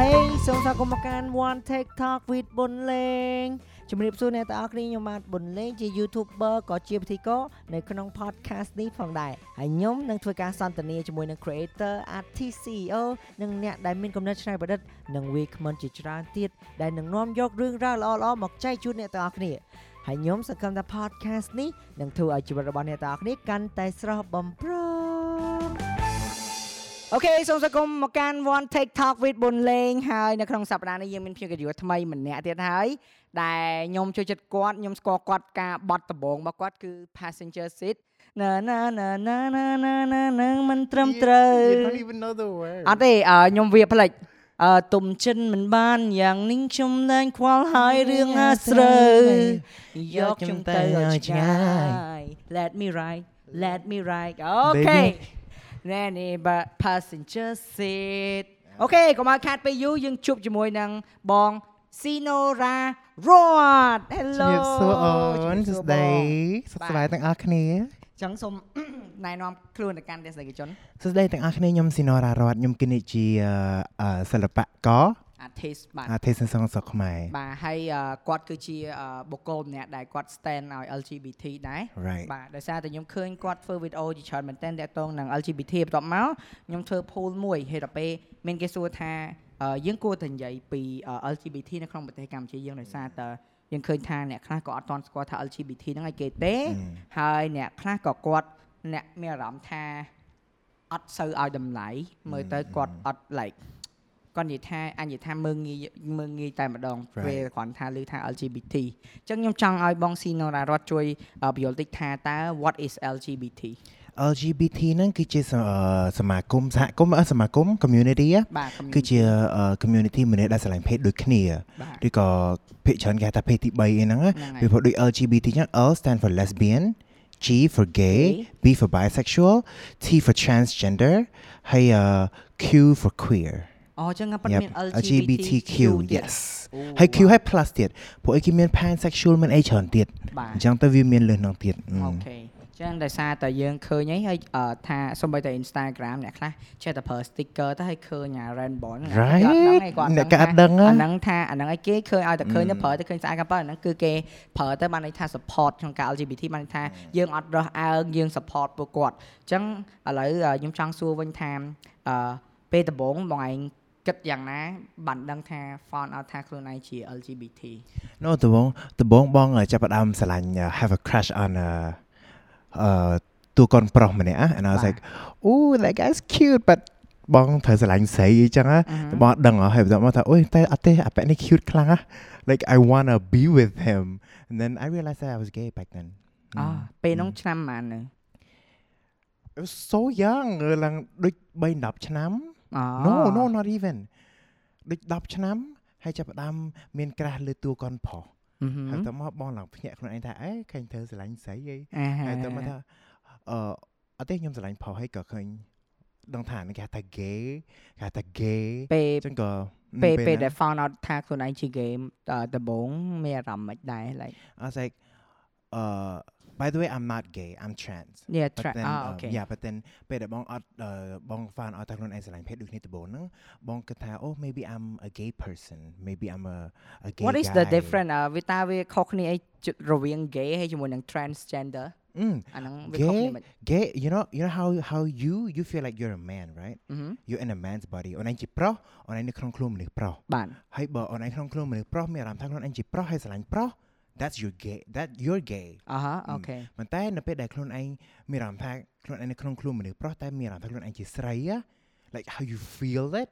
Hey សូមស្វាគមន៍មកកាន់ One TikTok with ប៊ុនលេងជំរាបសួរអ្នកទាំងអស់គ្នាខ្ញុំបាទប៊ុនលេងជា YouTuber ក៏ជាពិធីករនៅក្នុង podcast នេះផងដែរហើយខ្ញុំនឹងធ្វើការសន្ទនាជាមួយនឹង creator artist CEO និងអ្នកដែលមានគំនិតច្នៃប្រឌិតនិងវាគ្មិនជាច្រើនទៀតដែលនឹងនាំយករឿងរ៉ាវល្អៗមកចែកជូនអ្នកទាំងអស់គ្នាហើយខ្ញុំសង្ឃឹមថា podcast នេះនឹងធ្វើឲ្យជីវិតរបស់អ្នកទាំងអស់គ្នាកាន់តែស្រស់បំព្រង អូខេសូមស្វាគមន៍មកកាន់ One TikTok with ប៊ុនលេងហើយនៅក្នុងសប្តាហ៍នេះយើងមានភ្ញៀវកិត្តិយសថ្មីម្នាក់ទៀតហើយដែលខ្ញុំចូលចិត្តគាត់ខ្ញុំស្គាល់គាត់ការបត់ដំបងរបស់គាត់គឺ passenger seat ណាណាណាណាណាណាណានឹងមិនត្រឹមត្រូវ You don't even know the word. អត់ទេអឺខ្ញុំវាផ្លេចអឺទុំចិនមិនបានយ៉ាងនេះខ្ញុំលែងខ្វល់ហើយរឿងអាស្រូវយកខ្ញុំទៅឲ្យឆ្ងាយ Let me ride let me ride okay Baby. ណែនេះបា passenger seat អូខេកុំឲ្យខាតពេលយូរយើងជួបជាមួយនឹងបង Sinora Rod Hello ជំរាបសួរអូនជំសួរាស្បសួរបងដីសុខសប្បាយទាំងអស់គ្នាចឹងសូមណែនាំខ្លួនទៅកាន់ទស្សនិកជនសួស្ដីទាំងអស់គ្នាខ្ញុំស៊ីណូរ៉ារ៉ាត់ខ្ញុំគណិតជាអឺសិល្បករ artist បាទអាទេសនសងសុខខ្មែរបាទហើយអឺគាត់គឺជាអឺបុគ្គលម្នាក់ដែលគាត់ stand ឲ្យ LGBT ដែរ right បាទដោយសារតែខ្ញុំឃើញគាត់ធ្វើវីដេអូជាច្រើនមែនទែនតាក់ទងនឹង LGBT បន្ទាប់មកខ្ញុំធ្វើ poll មួយហេតុតែពេលមានគេសួរថាអឺយើងគួរតែនិយាយពីអឺ LGBT នៅក្នុងប្រទេសកម្ពុជាយើងដោយសារតែយើងឃើញថាអ្នកខ្លះក៏អត់ទាន់ស្គាល់ថា LGBT ហ្នឹងឲ្យគេទេហើយអ្នកខ្លះក៏គាត់អ្នកមានអារម្មណ៍ថាអត់សូវឲ្យតម្លៃមើលទៅគាត់អត់ like គាត់និយាយថាអញនិយាយថាមើងងាយមើងងាយតែម្ដង Right. ពេលគ្រាន់ថាឮថា LGBT អញ្ចឹងខ្ញុំចង់ឲ្យបងស៊ីណូរ៉ារ៉ាត់ជួយអឺបញ្យល់តិចថាតើ what is LGBT LGBT ហ្នឹងគឺជាសអឺសមាគមសហគមន៍អឺសមាគម community ហ៎បាទ community គឺជាអឺ community មនុស្សដែលស្រឡាញ់ភេទដូចគ្នាបាទឬក៏ភាគច្រើនគេហៅថាភេទទី3អីហ្នឹងណាហ្នឹងហើយពីព្រោះដូច LGBT ចឹង L stand for lesbian G for gay B for bisexual T for transgender ហើយអឺ Q for queer អូអញ្ចឹងគាត់ Yep, មាន LGBTQ ទៀត yes អូហើយ Q ហើយ plus ទៀតពួកអីគេមាន pansexual មានអីច្រើនទៀតបាទអញ្ចឹងទៅវាមានលឿនហ្នឹងទៀតអឺអូខេចឹងដោយសារតែយើងឃើញអីហើយអឺថាសំបីតែ Instagram អ្នកខ្លះចេះតែប្រើ sticker ទៅហើយឃើញអា rainbow ហ្នឹងអា Right គេអត់ដឹងឯងគាត់អ្នកក៏អត់ដឹងហ៎អាហ្នឹងថាអាហ្នឹងឯងគេឃើញឲ្យតែឃើញទៅប្រើទៅឃើញស្អាតក៏ប៉ុន្តែអាហ្នឹងគឺគេប្រើទៅបានន័យថា support ក្នុងការ LGBT បានន័យថាយើងអត់រើសអើងយើង support ពួកគាត់អញ្ចឹងឥឡូវអឺខ្ញុំចង់សួរវិញថាអឺពេលដំបូងបងឯង គិតយ៉ាងណាបានដឹងថា found out ថាខ្លួនឯងជា LGBT No ដំបងដំបងបងចាប់ផ្ដើមស្រឡាញ់ uh, have a crush on a អឺតួកូនប្រុសម្នាក់ណា and I was បាទ like ooh that guy's cute but បងត្រូវស្រឡាញ់ស្រីអីចឹងណាបងអត់ដឹងហ៎ហើយបន្ទាប់មកថាអូយតែអត់ទេអាប៉ែនេះ cute ខ្លាំងណា like I wanna be with him and then I realized that I was gay back then អោះពេលហ្នឹងឆ្នាំប៉ុន្មាននៅ it was so young ឡើងដូច3 10ឆ្នាំអូ no no not even ដូច10ឆ្នាំហើយចាប់ផ្ដើមមានក្រាស់លើតួកូនប្រុសអឺហឹមហើយទៅមកបងឡើងភ្ញាក់ខ្លួនឯងថាអេឃើញធ្វើស្រឡាញ់ស្រីអីអាហើយទៅមកថាអឺអត់ទេខ្ញុំស្រឡាញ់ប្រុសហើយក៏ឃើញដឹងថាគេហៅថា gay គេហៅថា gay ពេលអញ្ចឹងក៏ពេលពេលហ្នឹងដែល found out ថាខ្លួនឯងជា game ដំបូងមានអារម្មណ៍មិនដែរ like I was like uh by the way I'm not gay I'm trans yeah but tra- then អ um, អូខេ yeah but then ពេលដែលបងអត់អឺបង found out ថាខ្លួនឯងស្រឡាញ់ភេទដូចគ្នាដំបូងហ្នឹងបងគិតថាអូ maybe I'm a gay person maybe I'm a a gay What is guy. the difference អឺវាតើវាខុសគ្នាអីជិតរវាង gay ហើយជាមួយនឹង transgender អឺ អាហ្នឹងវាខុសគ្នាមិន gay you know you know how how you you feel like you're a man right អឺហឹម you're in a man's body អូនឯងជាប្រុសអូនឯងនៅក្នុងខ្លួនមនុស្សប្រុស បាទ ហើយបើអូនឯងក្នុងខ្លួនមនុស្សប្រុសមានអារម្មណ៍ថាខ្លួនឯងជាប្រុសហើយស្រឡាញ់ប្រុស that's your gay that you're gay អឺហ៎អូខេប៉ុន្តែនៅពេលដែលខ្លួនឯងមានអារម្មណ៍ថាខ្លួនឯងនៅក្នុងខ្លួនមនុស្សប្រុសតែមានអារម្មណ៍ថាខ្លួនឯងជាស្រី á like how you feel it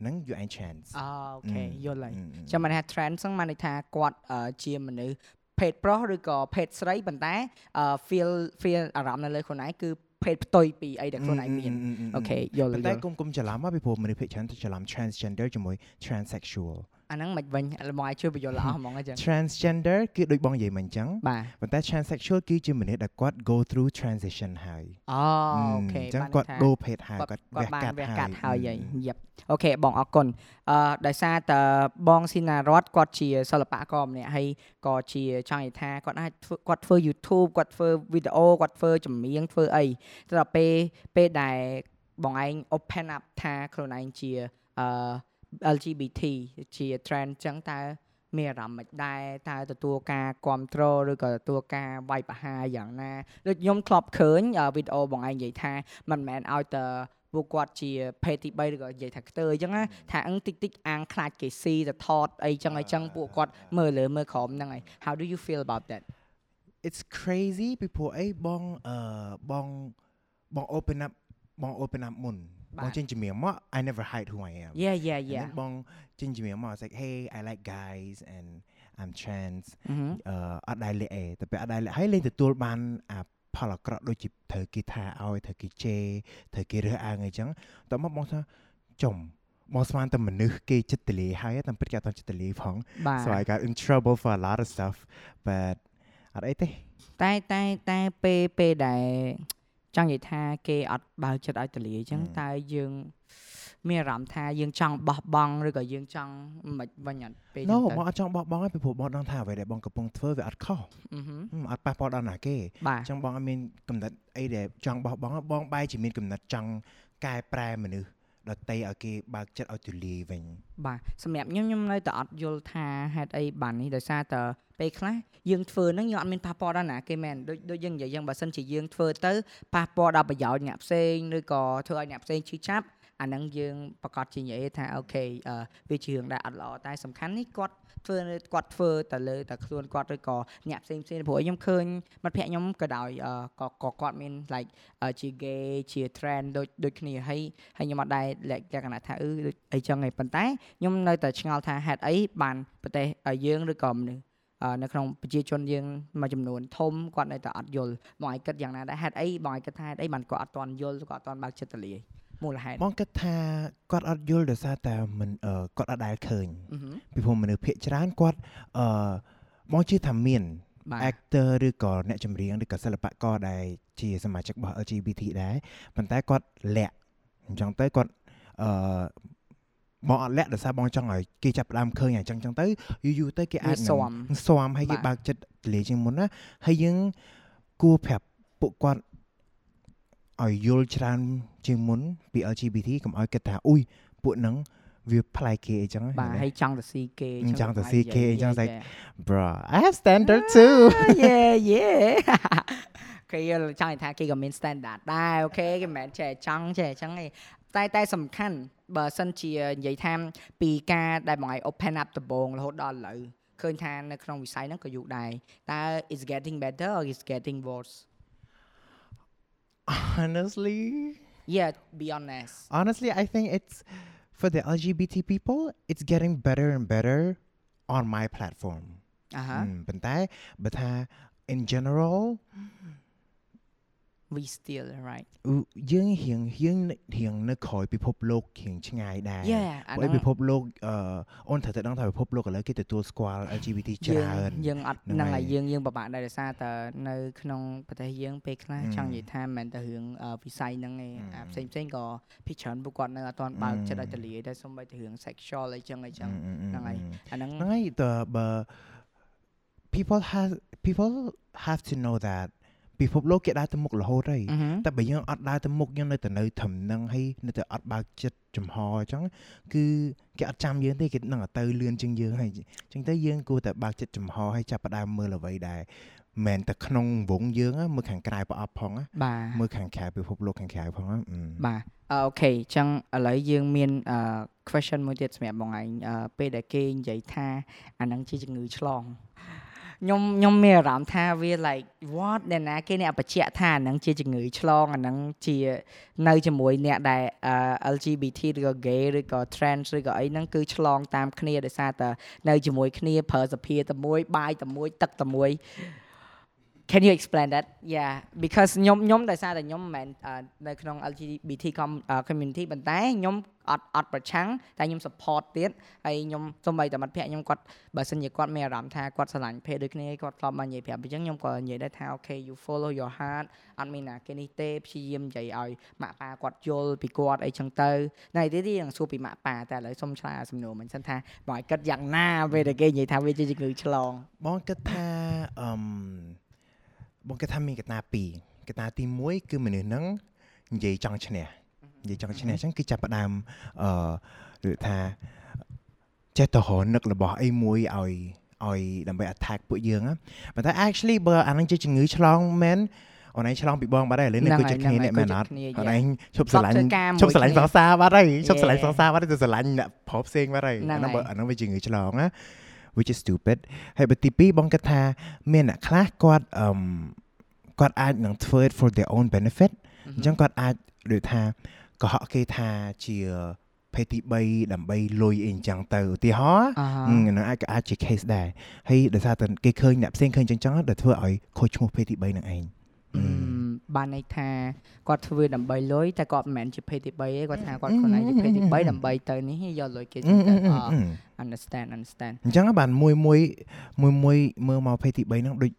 ហ្នឹង you ain't trans អូខេយល់ហើយអឺអឺចាំមិនថា trans ហ្នឹងបានន័យថាគាត់អឺជាមនុស្សភេទប្រុសឬក៏ភេទស្រីប៉ុន្តែអឺ feel feel អារម្មណ៍នៅលើខ្លួនឯងគឺភេទផ្ទុយពីអីដែលខ្លួនឯងមានអឺអឺអឺអូខេយល់ប៉ុន្យតែល់គុំគុំច្រឡំមកពីព្រោះមនុស្សភាគច្រើនទៅច្រឡំ transgender ជាមួយ transsexual អាហ្នឹងមិនវិញឥឡូវមកឲ្យជួយបញ្យល់ល្អហ្មងអញ្ចឹង transgender គឺដូចបងនិយាយមិញអញ្ចឹងបាទប៉ុន្តែ transsexual គឺជាមនុស្សដែលគាត់ go through transition ហើយអូអូខេអញ្ចឹងបានគាត់ថាដូរភេទហើយគាត់គាត់គាត់បានវះកាត់ហើយអឺហើយយប់អូខេបងអរគុណអឺដោយសារតើបងស៊ីណារតគាត់ជាសិល្បករម្នាក់ហើយក៏ជាចង់និយាយថាគាត់អាចធ្វើគាត់ធ្វើ YouTube គាត់ធ្វើវីដេអូគាត់ធ្វើចម្រៀងធ្វើអីទៅដល់ពេលពេលដែលបងឯង open up ថាខ្លួនឯងជាអឺ LGBT ជា trend ចឹងតើមានអារម្មណ៍មិនដែរតើទទួលការគ្រប់គ្រងឬក៏ទទួលការវាយប្រហារយ៉ាងណាដូចខ្ញុំធ្លាប់ឃើញវីដេអូបងឯងនិយាយថាមិនមែនឲ្យតែពួកគាត់ជាភេទទី3ឬក៏និយាយថាខ្ទើអញ្ចឹងណាថាអឹងតិចតិចអាងខ្លាចគេស៊ីទៅថតអីចឹងអីចឹងពួកគាត់មើលលើមើលក្រោមហ្នឹងហើយ How do you feel about that it's crazy ពីព្រោះអីបងអឺបងបង open up បង open up មុន បងចេញជំនាញមក I never hide who I am Yeah yeah yeah បងចេញជំនាញមក it's like hey I like guys and I'm trans អឺអត់ដែរលេអេតែពេលអត់ដែរលេហើយលេងទទួលបានអាផលអាក្រក់ដូចជាត្រូវគេថាឲ្យត្រូវគេជេរត្រូវគេរើសអើងអីចឹងតមកបងថាចំមកស្មានតែមនុស្សគេចិត្តទលាហើយតែពិតគេអត់ចិត្តទលាផង so I got in trouble for a lot of stuff but អត់អីទេតែតែតែពេលពេលដែល ចង់និយាយថាគេអត់បើចិត្តឲ្យទលាអញ្ចឹងតើយើងមានអារម្មណ៍ថាយើងចង់បោះបង់ឬក៏យើងចង់មិនវិញអត់ពេលហ្នឹងទៅបងអត់ចង់បោះបង់ទេពីព្រោះបងដឹងថាអ្វីដែលបងកំពុងធ្វើវាអត់ខុសអត់ប៉ះពាល់ដល់ណាគេអញ្ចឹងបងអត់មានកំណត់អីដែលចង់បោះបង់បងបែរជាមានកំណត់ចង់កែប្រែមនុស្ស ដតីឲ្យគេបើកចិត្តឲ្យទូលាយវិញបាទសម្រាប់ខ្ញុំខ្ញុំនៅតែអត់យល់ថាហេតុអីបាននេះដោយសារតែពេលខ្លះយើងធ្វើហ្នឹងយើងអត់មានប៉ះពាល់ដល់ណាគេមែនដូចដូចយើងនិយាយយ៉ាងបើសិនជាយើងធ្វើទៅប៉ះពាល់ដល់ប្រយោជន៍អ្នកផ្សេងឬក៏ធ្វើឲ្យអ្នកផ្សេងឈឺចាប់ អាហ្នឹងយើងប្រកាសជានិយាយថាអូខេវាជារឿងដែលអត់ល្អតែសំខាន់នេះគាត់ធ្វើគាត់ធ្វើតែលើតែខ្លួនគាត់ឬក៏អ្នកផ្សេងផ្សេងព្រោះខ្ញុំឃើញមិត្តភក្តិខ្ញុំក៏ដោយក៏ក៏គាត់មាន like ជា gay ជា trend ដូចដូចគ្នាហើយហើយខ្ញុំអត់ដែរលក្ខណៈថាអឺដូចអីចឹងឯងប៉ុន្តែខ្ញុំនៅតែឆ្ងល់ថាហេតុអីបានប្រទេសយើងឬក៏មនុស្សនៅក្នុងប្រជាជនយើងមួយចំនួនធំគាត់នៅតែអត់យល់បងឯងគិតយ៉ាងណាដែរហេតុអីបងឯងគិតថាហេតុអីបានគាត់អត់ទាន់យល់គាត់អត់ទាន់បើកចិត្តទលាយ មូលហេតុបងគិតថាគាត់អត់យល់ដោយសារតែមិនគាត់អត់ដែលឃើញពីព្រោះមនុស្សភាគច្រើនគាត់អឺបងជឿថាមាន actor ឬក៏អ្នកចម្រៀងឬក៏សិល្បករដែលជាសមាជិករបស់ LGBT ដែរប៉ុន្តែគាត់លាក់អញ្ចឹងទៅគាត់អឺបងអត់លាក់ដោយសារបងចង់ឲ្យគេចាប់ផ្ដើមឃើញអញ្ចឹងចឹងទៅយូរយូរទៅគេអាចស៊ាំស៊ាំឲ្យគេបើកចិត្តទលាជាងមុនណាហើយយើងគួរប្រាប់ពួកគាត់ ឲ្យយល់ច្រើនជាងមុនពី LGBT កុំឲ្យគិតថាអ៊ុយពួកហ្នឹងវាប្លែកគេអញ្ចឹងបាទហើយចង់ទៅស៊ីគេអញ្ចឹងទៅស៊ីគេអញ្ចឹង like bro I have standard too yeah yeah គេចង់ថាគេក៏មាន standard ដែរអូខេគេមិនមែនចេះចង់ចេះអញ្ចឹងទេតែតែសំខាន់បើសិនជានិយាយថាពីការដែលបងឯង open up ដំបងរហូតដល់ឥឡូវឃើញថានៅក្នុងវិស័យហ្នឹងក៏យូរដែរតើ is getting better or is getting worse honestly yeah be honest honestly i think it's for the lgbt people it's getting better and better on my platform អាហាប៉ុន្តែបើថា in general we still right យើងរៀងរៀងរៀងនៅក្រោយពិភពលោករៀងឆ្ងាយដែរព្រោះពិភពលោកអឺអូនត្រូវតែដឹងថាពិភពលោកឥឡូវគេទទួលស្គាល់ LGBT ច្រើនយើងអត់ហ្នឹងហើយយើងយើងពិបាកដែរដោយសារតែនៅក្នុងប្រទេសយើងពេលខ្លះចង់និយាយថាមិនមែនតែរឿងវិស័យហ្នឹងឯងអាផ្សេងផ្សេងក៏ភិច្រើនពួកគាត់នៅអត់ទាន់បើកចិត្តឲ្យទលាយតែសូម្បីតែរឿង sexual អីចឹងអីចឹងហ្នឹងហើយអាហ្នឹងហ្នឹងហើយតើបើ people have people have to know that ពិភពលោកគេដើរទៅមុខរហូតហើយតែបើយើងអត់ដើរទៅមុខយើងនៅតែនៅត្រឹមនឹងហើយនៅតែអត់បើកចិត្តចំហអញ្ចឹងគឺគេអត់ចាំយើងទេគេនឹងទៅលឿនជាងយើងហើយអញ្ចឹងទៅយើងគួរតែបើកចិត្តចំហហើយចាប់ផ្ដើមមើលអ្វីដែរមិនតែក្នុងវងយើងមើលខាងក្រៅប្រអប់ផងមើលខាងក្រៅពិភពលោកខាងក្រៅផងបាទអូខេអញ្ចឹងឥឡូវយើងមាន question មួយទៀតសម្រាប់បងឯងពេលដែលគេនិយាយថាអានឹងជាជំងឺឆ្លង ខ្ញុំខ្ញុំមានអារម្មណ៍ថាវា like what ដែលណាគេអ្នកបញ្ជាក់ថាអានឹងជាជំងឺឆ្លងអានឹងជានៅជាមួយអ្នកដែល LGBT ឬក៏ gay ឬក៏ trans ឬក៏អីហ្នឹងគឺឆ្លងតាមគ្នាដោយសារតែនៅជាមួយគ្នាប្រើសភាតែមួយបាយតែមួយទឹកតែមួយ Can you explain that yeah because ខ្ញុំខ្ញុំដោយសារតែខ្ញុំមិនមែននៅក្នុង LGBT community ប៉ុន្តែខ្ញុំអត់អត់ប្រឆាំងតែខ្ញុំ support ទៀតហើយខ្ញុំសូម្បីតែមិត្តភក្តិខ្ញុំគាត់បើសិនជាគាត់មានអារម្មណ៍ថាគាត់ស្រឡាញ់ភេទដូចគ្នាគាត់ធ្លាប់មកនិយាយប្រាប់អញ្ចឹងខ្ញុំក៏និយាយដែរថា okay you follow your heart អត់មានណាគេនេះទេព្យាយាមនិយាយឲ្យម៉ាក់ប៉ាគាត់យល់ពីគាត់អីចឹងទៅណែទៀតយើងសួរពីម៉ាក់ប៉ាតែឥឡូវសុំឆ្លើយសំណួរមិញសិនថាបងឲ្យគិតយ៉ាងណាពេលដែលគេនិយាយថាវាជាជំងឺឆ្លងបងគិតថាអឺ បងគិតថាមានកត្តាពីរកត្តាទី1គឺមនុស្សហ្នឹងនិយាយចង់ឈ្នះនិយាយចង់ឈ្នះអញ្ចឹងគឺចាប់ផ្ដើមអឺឬថាចេះទៅរនឹករបស់អីមួយឲ្យឲ្យដើម្បី attack ពួកយើងណាប៉ុន្តែ actually បើអានឹងជាជំងឺឆ្លងមែនអូនឯងឆ្លងពីបងបាត់ហើយឥឡូវនេះគឺជាគ្នាអ្នកមែនអត់អូនឯងឈប់ស្រឡាញ់ឈប់ស្រឡាញ់សង្សារបាត់ហើយឈប់ស្រឡាញ់សង្សារបាត់ហើយទៅស្រឡាញ់អ្នកប្រុសផ្សេងបាត់ហើយអានោះបើអានោះវាជំងឺឆ្លងណា which is stupid ហើយបើទី2បងគិតថា មានអ្នកខ្លះគាត់អឺគាត់អាចនឹងធ្វើ it for their own benefit អញ្ចឹងគាត់អាចដូចថាកុហកគេថាជាភេទទី3ដើម្បីលុយអីអញ្ចឹងទៅឧទាហរណ៍នឹងអាចក៏អាចជា case ដែរហើយដោយសារតែគេឃើញអ្នកផ្សេងឃើញអញ្ចឹងដែលធ្វើឲ្យខូចឈ្មោះភេទទី3នឹងឯង បានន័យថាគាត់ធ្វើដើម្បីលុយតែគាត់មិនមែនជាភេទទី3ទេគាត់ថាគាត់ខ្លួនឯងជាភេទទី3ដើម្បីទៅនេះយកលុយគេទៅ understand understand អញ្ចឹងបានមួយមួយមួយមួយមើលមកភេទទី3ហ្នឹងដូច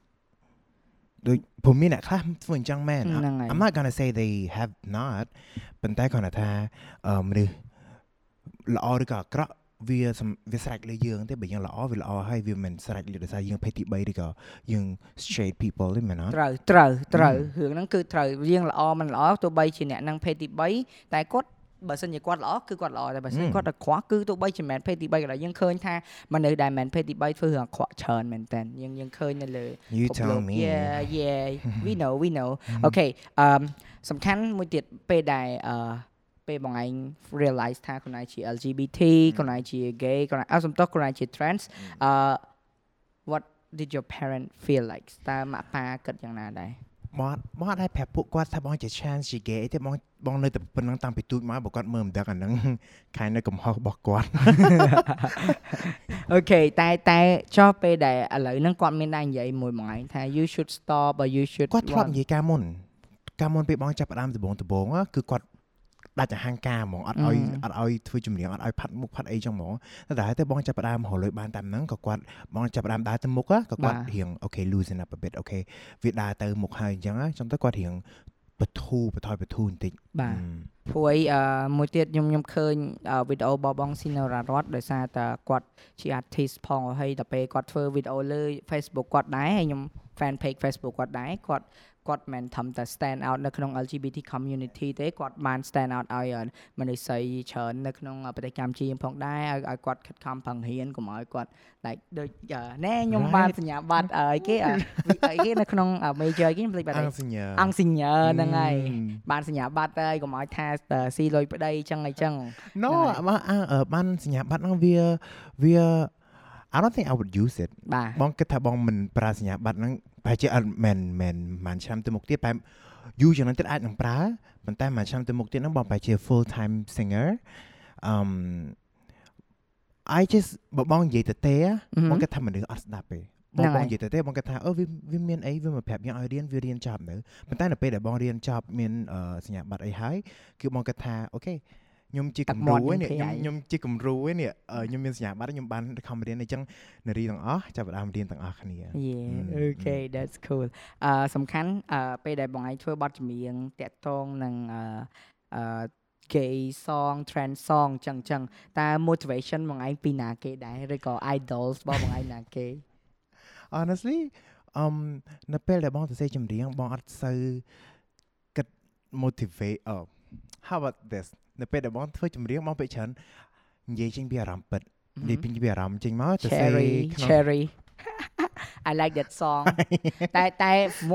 ដូចព្រមមានអ្នកខ្លះធ្វើអញ្ចឹងមែន I'm not going to say they have not ប៉ុន្តែគាត់ថាមនុស្សល្អឬក៏អាក្រក់ វាវាស្រេចលើយើងទេបើយើងល្អវាល្អហើយវាមិនស្រេចលើដោយសារយើងភេទទី3ឬក៏យើង straight people ទេមែនអត់ត្រូវត្រូវត្រូវរឿងហ្នឹងគឺត្រូវយើងល្អមិនល្អទោះបីជាអ្នកនឹងភេទទី3តែគាត់បើសិនជាគាត់ល្អគឺគាត់ល្អតែបើសិនគាត់អាក្រក់គឺទោះបីជាមិនភេទទី3ក៏ដោយយើងឃើញថាមនុស្សដែលមិនភេទទី3ធ្វើរឿងអាក្រក់ច្រើនមែនតើយើងយើងឃើញនៅលើ You tell me yeah yeah we know we know okay អឺសំខាន់មួយទៀតពេលដែលអឺ ពេលបងឯង realize ថាខ្លួនឯងជា LGBT ខ្លួនឯងជា gay ខ្លួនឯងអត់សំទោសខ្លួនឯងជា trans អឺ what did your parent feel like តើម៉ាក់ប៉ាគិតយ៉ាងណាដែរបងបងអត់ឲ្យប្រាប់ពួកគាត់ថាបងជា chance ជា gay ទេបងបងនៅតែប៉ុណ្្នឹងតាំងពីទូចមកបើគាត់មើលមិនដឹងអាហ្នឹងខាងនៅកំហុសរបស់គាត់អូខេតែតែចុះពេលដែលឥឡូវហ្នឹងគាត់មានដែរនិយាយមួយមួយឯងថា you should stop or you should គាត់ធ្លាប់និយាយការមុនការមុនពេលបងចាប់ផ្ដើមដំបូងដំបូងគឺគាត់ ដាច់អហង្ការហ្មងអត់ឲ្យអត់ឲ្យធ្វើជំនាញអត់ឲ្យផាត់មុខផាត់អីចឹងហ្មងតែតែតែបងចាប់ផ្ដើមរលុយបានតាមហ្នឹងក៏គាត់បងចាប់ផ្ដើមដើរទៅមុខក៏គាត់រៀងអូខេ loosen up a bit អូខេវាដើរទៅមុខហើយអញ្ចឹងចឹងទៅគាត់រៀងបធូបថយបធូបន្តិចបាទព្រោះអីមួយទៀតខ្ញុំខ្ញុំឃើញវីដេអូរបស់បងស៊ីណូរ៉ារ៉តដោយសារតែគាត់ជា artist ផងហើយដល់ពេលគាត់ធ្វើវីដេអូលើ Facebook គាត់ដែរហើយខ្ញុំ fan page Facebook គាត់ដែរគាត់ គាត់មិនធំតែ stand out នៅក្នុង LGBT community ទេគាត់បាន stand out ឲ្យមនុស្សស្រីច្រើននៅក្នុងប្រទេសកម្ពុជាផងដែរឲ្យឲ្យគាត់ខិតខំប្រឹងរៀនកុំឲ្យគាត់ like ដូចណែខ្ញុំបានសញ្ញាបត្រអីគេអីគេនៅក្នុង major គេខ្ញុំភ្លេចបាត់អង្គសញ្ញាអង្គសញ្ញាហ្នឹងហើយបានសញ្ញាបត្រហើយកុំឲ្យថាស៊ីលុយប្តីចឹងអីចឹង No បានសញ្ញាបត្រហ្នឹងវាវា I don't think I would use it បងគិតថាបងមិនប្រើសញ្ញាបត្រហ្នឹងប្រហែលជាអត់មែនមែនមួយឆ្នាំទៅមុខទៀតបែបយូរជាងហ្នឹងទៀតអាចនឹងប្រើប៉ុន្តែមួយឆ្នាំទៅមុខទៀតហ្នឹងបងប្រហែលជា full time singer um I just បើបងនិយាយទៅទេបងគិតថាមនុស្សអត់ស្ដាប់ទេបងបងនិយាយទៅទេបងគិតថាអូវាវាមានអីវាមកប្រាប់យ៉ាងឲ្យរៀនវារៀនចប់នៅប៉ុន្តែនៅពេលដែលបងរៀនចប់មានសញ្ញាបត្រអីហើយគឺបងគិតថាអូខេ ខ្ញុំជាគំរូឯនេះខ្ញុំខ្ញុំជាគំរូឯនេះខ្ញុំមានសញ្ញាបត្រខ្ញុំបានខំរៀនអញ្ចឹងនារីទាំងអស់ចាប់ផ្ដើមរៀនទាំងអស់គ្នា Yeah okay that's cool អឺសំខាន់អឺពេលដែលបងឯងធ្វើបទចម្រៀងតាក់ទងនឹងអឺអឺ gay song trend song ចឹងចឹងតើ motivation បងឯងពីណាគេដែរឬក៏ idols របស់បងឯងណាគេ Honestly អឺនៅពេលដែលបងសរសេរចម្រៀងបងអត់សូវគិត motivate អឺ how about this នៅពេលដែលបងធ្វើចម្រៀងបងពេកច្រើននិយាយចេញពីអារម្មណ៍ពិតនិយាយពីពីអារម្មណ៍ចេញមកទៅសេ Cherry I like that song តែតែ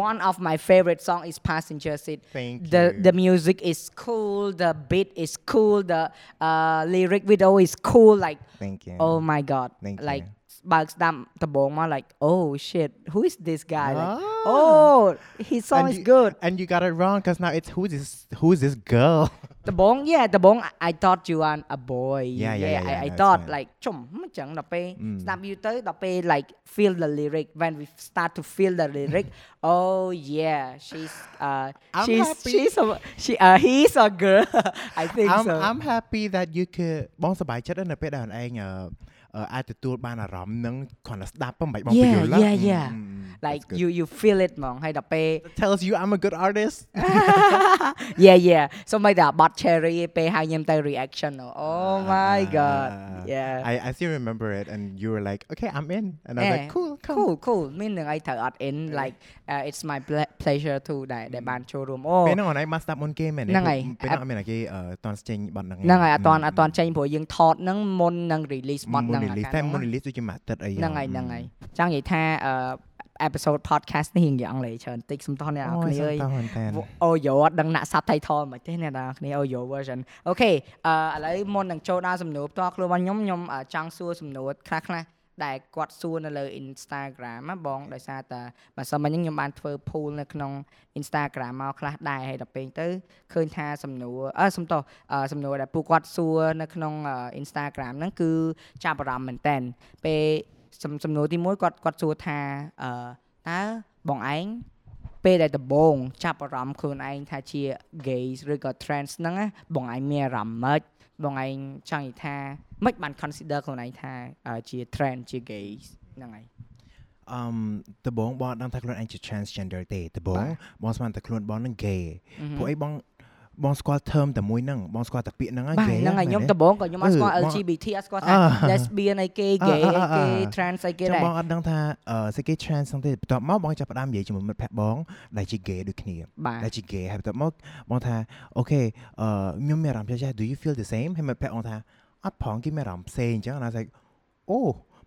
one of my favorite song is Passenger Seat Thank the the music is cool the beat is cool the uh lyric video is cool like Thank you oh my god Thank like បើកស្ដាប់ដំបងមក like oh shit who is this guy like oh his song and is you, good and you got it wrong because now it's who is this who is this girl ដំបង yeah ដំបង I thought you are a boy yeah yeah, yeah, yeah I, I thought like ជុំមិនចឹងដល់ពេលស្ដាប់យូរទៅដល់ពេល like feel the lyric when we start to feel the lyric oh yeah she's uh she's she's a she uh he's a girl I think I'm, so I'm happy that you could បងសប្បាយចិត្តនៅពេលដែលឯង អាចទទួលបានអារម្មណ៍នឹងគ្រាន់តែស្ដាប់មិនបាច់បងពន្យល់ Yeah yeah like you you feel it ហ្មងហើយដល់ពេល tells you I'm a good artist Yeah yeah សូម្បីតែបាត់ cherry ពេលហើយខ្ញុំទៅ reaction oh my god yeah I I still remember it and you were like okay I'm in and I was like cool cool cool មាននឹងអីត្រូវអត់ in like uh, it's my pleasure too ដែលដែលបានចូលរួមអូពេលហ្នឹងអនឯងបានស្ដាប់មុនគេមែនទេហ្នឹងហើយពេលហ្នឹងអត់មានតែគេអឺតន់ចេញបတ်ហ្នឹងហ្នឹងហើយអត់តាន់អត់តាន់ចេញព្រោះយើងថតហ្នឹងមុននឹង release បមុទនហ្នឹង release អាតែកាលមុនហ្នឹង release ដូចជាមួយអាទិត្យអីហ្នឹងហើយហ្នឹងហើយចង់និយាយថាអឺ episode podcast នេះរៀងយ៉ាងលេច្រើនតិចសំទោសអ្នកនរគ្នាអើយតោះមែនតើអូយោអត់ដឹងដាក់ subtitle មិនទេអ្នកនរគ្នាអូយោ version អូខេអឺឥឡូវមុននឹងចូលដល់សំណួរផ្ទាល់ខ្លួនរបស់ខ្ញុំខ្ញុំអឺចង់សួរសំណួរខ្លះខ្លះៗ ដែលគាត់សួរនៅលើ Instagram ណាបងដោយសារតែបើសិនមកខ្ញុំបានធ្វើ pool នៅក្នុង Instagram មកខ្លះដែរហើយដល់ពេលទៅឃើញថាសំណួរអឺសំទោសអឺសំណួរដែលពួកគាត់សួរនៅក្នុងអឺ Instagram ហ្នឹងគឺចាប់អារម្មណ៍មែនតើពេលសំសំណួរទី1គាត់គាត់សួរថាអឺតើបងឯងពេលដែលដំបូងចាប់អារម្មណ៍ខ្លួនឯងថាជា gay ឬក៏ trans ហ្នឹងណាបងឯងមានអារម្មណ៍ម៉េចបងឯងចង់និយាយថា ម៉េចបាន consider ខ្លួនឯងថាអឺជា trans ជា gay ហ្នឹងហើយអឺមដំបងបងអត់ដឹងថាខ្លួនឯងជា transgender ទេដំបងបាទបងស្មានតែខ្លួនបងនឹង gay អឺហឹមពួកអីបងបងស្គាល់ term តែមួយហ្នឹងបងស្គាល់តែពាក្យហ្នឹងហើយបាទ gay ហ្នឹងហើយខ្ញុំមែនទេដំបូងក៏ខ្ញុំអត់ស្គាល់អឺបង LGBT អត់ស្គាល់ថាអឺ lesbian អីគេ gay អឺអីអឺគេអឺ trans អីគេចាំដែរបងអត់ដឹងថាអឺសេចក្ដី trans ហ្នឹងទេបន្ទាប់មកបងចាប់ផ្ដើមនិយាយជាមួយមិត្តភក្តិបងដែលជា gay ដូចគ្នាបាទដែលជា gay ហើយបន្ទាប់មកបងថាអូខេអឺខ្ញុំមានអារម្មណ៍ចេះ do you feel the same ហើយមិត្តភក្តិបងថា អត់ផងគេមានអារម្មណ៍ផ្សេងអញ្ចឹងណាស្អីអូ